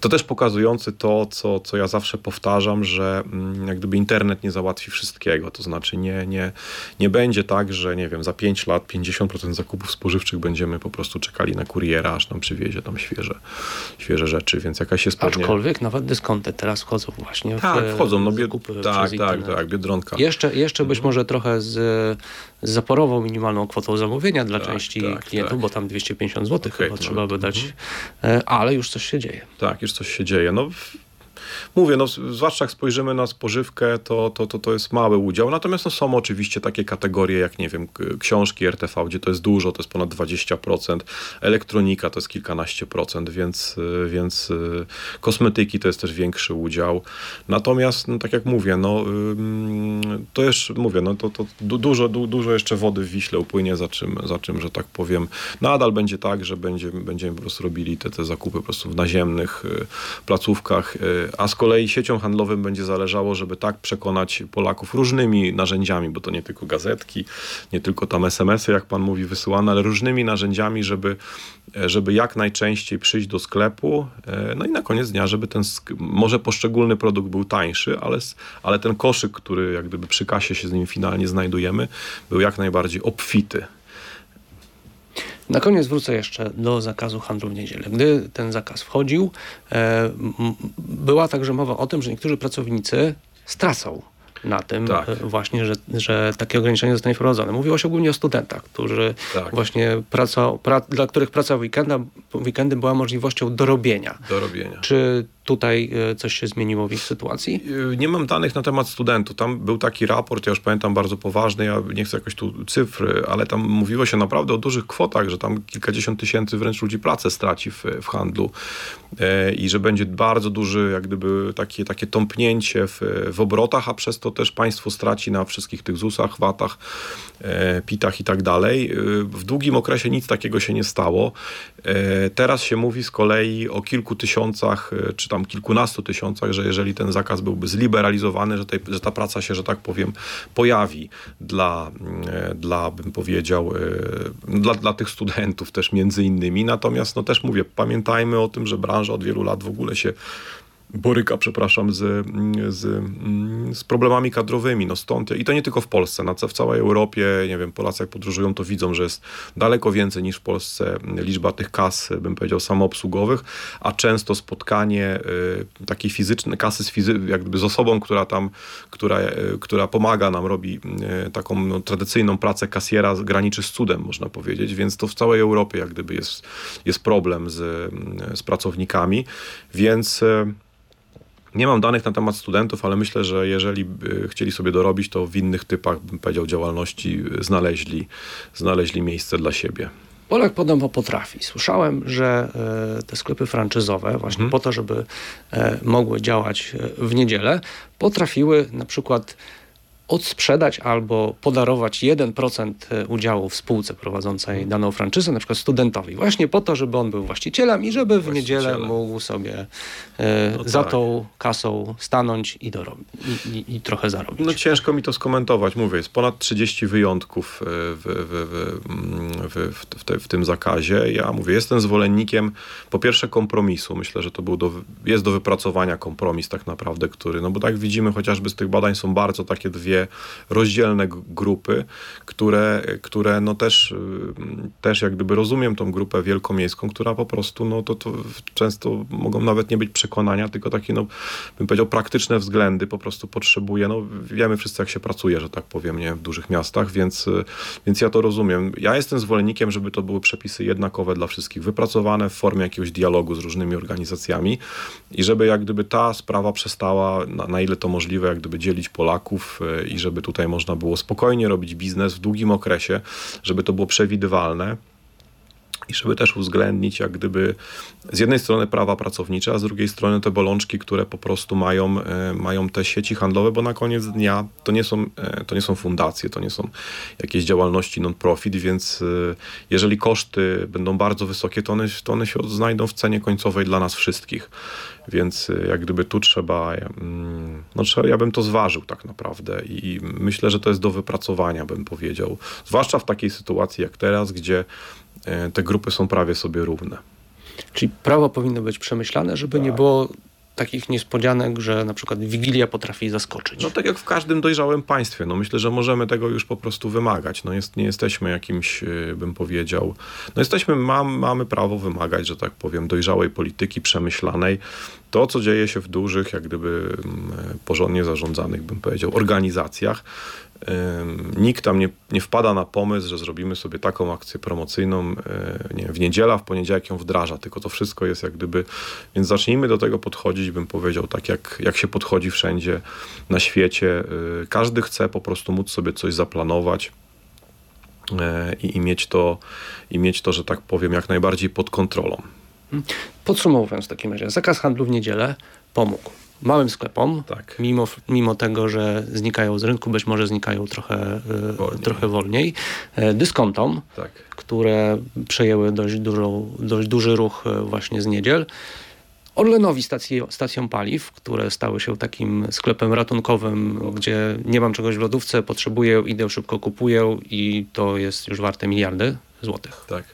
[SPEAKER 3] To też pokazujący to, co, co ja zawsze powtarzam, że mm, jak gdyby internet nie załatwi wszystkiego. To znaczy nie, nie, nie będzie tak, że nie wiem, za 5 lat 50% zakupów spożywczych będziemy po prostu czekali na kuriera, aż nam przywiezie tam świeże, świeże rzeczy, więc jakaś jest
[SPEAKER 2] pewnie... Aczkolwiek nawet dyskonty teraz wchodzą właśnie
[SPEAKER 3] tak, w Tak, wchodzą, no bie... tak, tak, tak, Biedronka.
[SPEAKER 2] Jeszcze, jeszcze być mhm. może trochę z z zaporową minimalną kwotą zamówienia dla
[SPEAKER 3] Tak,
[SPEAKER 2] części
[SPEAKER 3] tak,
[SPEAKER 2] klientów,
[SPEAKER 3] tak.
[SPEAKER 2] bo tam 250 zł
[SPEAKER 3] Okej,
[SPEAKER 2] chyba
[SPEAKER 3] to
[SPEAKER 2] trzeba by dać, e, ale już coś się dzieje.
[SPEAKER 3] Tak, już coś się dzieje. No, w- mówię, no, zwłaszcza jak spojrzymy na spożywkę, to, to, to, to jest mały udział. Natomiast no, są oczywiście takie kategorie, jak nie wiem, książki RTV, gdzie to jest dużo, to jest ponad 20%, elektronika to jest kilkanaście procent, więc, y, więc y, kosmetyki to jest też większy udział. Natomiast, no, tak jak mówię, no, to jeszcze, mówię, no, to, to du, dużo, du, dużo jeszcze wody w Wiśle upłynie, za czym, za czym, że tak powiem, nadal będzie tak, że będzie, będziemy po prostu robili te, te zakupy po prostu w naziemnych y, placówkach, y, a z kolei siecią handlowym będzie zależało, żeby tak przekonać Polaków różnymi narzędziami, bo to nie tylko gazetki, nie tylko tam SMS-y, jak pan mówi, wysyłane, ale różnymi narzędziami, żeby, e, żeby jak najczęściej przyjść do sklepu, e, no i na koniec dnia, żeby ten, może poszczególny produkt był tańszy, ale, ale ten koszyk, który jak gdyby przy kasie się z nim finalnie znajdujemy, był jak najbardziej obfity.
[SPEAKER 2] Na koniec wrócę jeszcze do zakazu handlu w niedzielę. Gdy ten zakaz wchodził, e, była także mowa o tym, że niektórzy pracownicy stracą na tym
[SPEAKER 3] Tak.
[SPEAKER 2] e, właśnie, że, że takie ograniczenie zostanie wprowadzone. Mówiło się ogólnie o studentach, którzy
[SPEAKER 3] Tak.
[SPEAKER 2] właśnie praca, pra, dla których praca w weekenda, weekendy była możliwością dorobienia.
[SPEAKER 3] Do robienia.
[SPEAKER 2] Czy tutaj e, coś się zmieniło w ich sytuacji?
[SPEAKER 3] Yy, Nie mam danych na temat studentów. Tam był taki raport, ja już pamiętam, bardzo poważny. Ja nie chcę jakoś tu cyfry, ale tam mówiło się naprawdę o dużych kwotach, że tam kilkadziesiąt tysięcy wręcz ludzi pracę straci w, w handlu e, i że będzie bardzo duży, jak gdyby takie, takie tąpnięcie w, w obrotach, a przez to też państwo straci na wszystkich tych ZUS-ach, VAT-ach, e, PIT-ach i tak dalej. W długim okresie nic takiego się nie stało. E, Teraz się mówi z kolei o kilku tysiącach, e, czy tam kilkunastu tysiącach, że jeżeli ten zakaz byłby zliberalizowany, że, tej, że ta praca się, że tak powiem, pojawi dla, e, dla bym powiedział, dla, dla tych studentów też między innymi. Natomiast no też mówię, pamiętajmy o tym, że branża od wielu lat w ogóle się boryka, przepraszam, z, z, mm, z problemami kadrowymi. No stąd, I to nie tylko w Polsce, na, w całej Europie, nie wiem, Polacy jak podróżują, to widzą, że jest daleko więcej niż w Polsce liczba tych kas, bym powiedział, samoobsługowych, a często spotkanie y, takiej fizycznej, kasy z, fizy, jak gdyby z osobą, która tam, która, y, która pomaga nam, robi y, taką no, tradycyjną pracę kasjera, graniczy z cudem, można powiedzieć, więc to w całej Europie jak gdyby jest, jest problem z, y, z pracownikami, więc... y, nie mam danych na temat studentów, ale myślę, że jeżeli chcieli sobie dorobić, to w innych typach, bym powiedział, działalności znaleźli, znaleźli miejsce dla siebie.
[SPEAKER 2] Polak podobno potrafi. Słyszałem, że e, te sklepy franczyzowe, właśnie po to, żeby e, mogły działać e, w niedzielę, potrafiły na przykład odsprzedać albo podarować 1% e, udziału w spółce prowadzącej daną franczyzę, na przykład studentowi, właśnie po to, żeby on był właścicielem i żeby w niedzielę mógł sobie e,
[SPEAKER 3] No
[SPEAKER 2] za
[SPEAKER 3] tak.
[SPEAKER 2] tą kasą stanąć i, dorob- i, i, i trochę zarobić.
[SPEAKER 3] No ciężko mi to skomentować. Mówię, jest ponad 30 wyjątków e, w, w, w, te, w tym zakazie. Ja mówię, jestem zwolennikiem po pierwsze kompromisu. Myślę, że to był do, jest do wypracowania kompromis tak naprawdę, który, no bo tak widzimy chociażby z tych badań są bardzo takie dwie rozdzielne grupy, które, które no też, y, też jak gdyby rozumiem tą grupę wielkomiejską, która po prostu, no to, to często mogą nawet nie być przekonania, tylko takie, no bym powiedział, praktyczne względy po prostu potrzebuje, no wiemy wszyscy jak się pracuje, że tak powiem, nie, w dużych miastach, więc, y, więc ja to rozumiem. Ja jestem zwolennikiem, żeby to były przepisy jednakowe dla wszystkich, wypracowane w formie jakiegoś dialogu z różnymi organizacjami i żeby jak gdyby ta sprawa przestała, na, na ile to możliwe, jak gdyby dzielić Polaków y, i żeby tutaj można było spokojnie robić biznes w długim okresie, żeby to było przewidywalne. I żeby też uwzględnić, jak gdyby z jednej strony prawa pracownicze, a z drugiej strony te bolączki, które po prostu mają, e, mają te sieci handlowe, bo na koniec dnia to nie, są, e, to nie są fundacje, to nie są jakieś działalności non-profit, więc e, jeżeli koszty będą bardzo wysokie, to one, to one się znajdą w cenie końcowej dla nas wszystkich. Więc jak gdyby tu trzeba, mm, no trzeba, ja bym to zważył tak naprawdę i myślę, że to jest do wypracowania, bym powiedział. Zwłaszcza w takiej sytuacji jak teraz, gdzie te grupy są prawie sobie równe.
[SPEAKER 2] Czyli prawo powinno być przemyślane, żeby nie było takich niespodzianek, że na przykład Wigilia potrafi zaskoczyć.
[SPEAKER 3] No tak jak w każdym dojrzałym państwie, no myślę, że możemy tego już po prostu wymagać. No jest, nie jesteśmy jakimś, y, bym powiedział, no jesteśmy, mam, mamy prawo wymagać, że tak powiem, dojrzałej polityki przemyślanej. To, co dzieje się w dużych, jak gdyby mm, porządnie zarządzanych, bym powiedział, organizacjach, Nikt tam nie, nie wpada na pomysł, że zrobimy sobie taką akcję promocyjną yy, nie, w niedzielę, a w poniedziałek ją wdraża, tylko to wszystko jest jak gdyby, więc zacznijmy do tego podchodzić, bym powiedział, tak jak, jak się podchodzi wszędzie na świecie. Yy, Każdy chce po prostu móc sobie coś zaplanować yy, i, i, mieć to, i mieć to, że tak powiem, jak najbardziej pod kontrolą.
[SPEAKER 2] Podsumowując w takim razie, zakaz handlu w niedzielę pomógł małym sklepom,
[SPEAKER 3] Tak.
[SPEAKER 2] mimo, mimo tego, że znikają z rynku, być może znikają trochę e,
[SPEAKER 3] Wolniej.
[SPEAKER 2] trochę wolniej. E, Dyskontom,
[SPEAKER 3] Tak.
[SPEAKER 2] które przejęły dość, dużą, dość duży ruch e, właśnie z niedziel. Orlenowi stacji, stacją paliw, które stały się takim sklepem ratunkowym, gdzie nie mam czegoś w lodówce, potrzebuję, idę szybko kupuję i to jest już warte miliardy złotych.
[SPEAKER 3] Tak.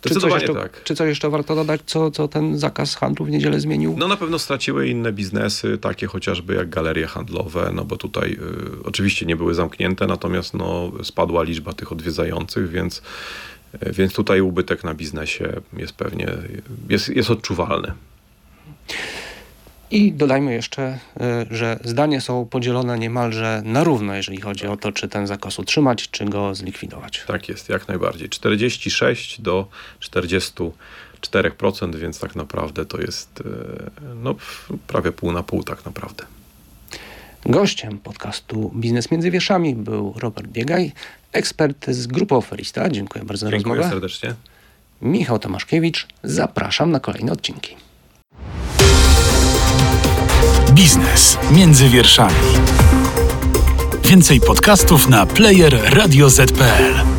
[SPEAKER 2] Czy coś, jeszcze,
[SPEAKER 3] tak.
[SPEAKER 2] czy coś jeszcze warto dodać, co, co ten zakaz handlu w niedzielę zmienił?
[SPEAKER 3] No na pewno straciły inne biznesy, takie chociażby jak galerie handlowe, no bo tutaj y, oczywiście nie były zamknięte, natomiast no, spadła liczba tych odwiedzających, więc, y, więc tutaj ubytek na biznesie jest pewnie, jest, jest odczuwalny.
[SPEAKER 2] I dodajmy jeszcze, y, że zdania są podzielone niemalże na równo, jeżeli chodzi o to, czy ten zakaz utrzymać, czy go zlikwidować.
[SPEAKER 3] Tak jest, jak najbardziej. 46 do 44%, więc tak naprawdę to jest y, no, prawie pół na pół tak naprawdę.
[SPEAKER 2] Gościem podcastu Biznes między wierszami był Robert Biegaj, ekspert z grupy Oferista. Dziękuję bardzo za
[SPEAKER 3] Dziękuję
[SPEAKER 2] rozmowę.
[SPEAKER 3] serdecznie.
[SPEAKER 2] Michał Tomaszkiewicz, zapraszam na kolejne odcinki.
[SPEAKER 1] Biznes między wierszami. Więcej podcastów na player radioz.pl.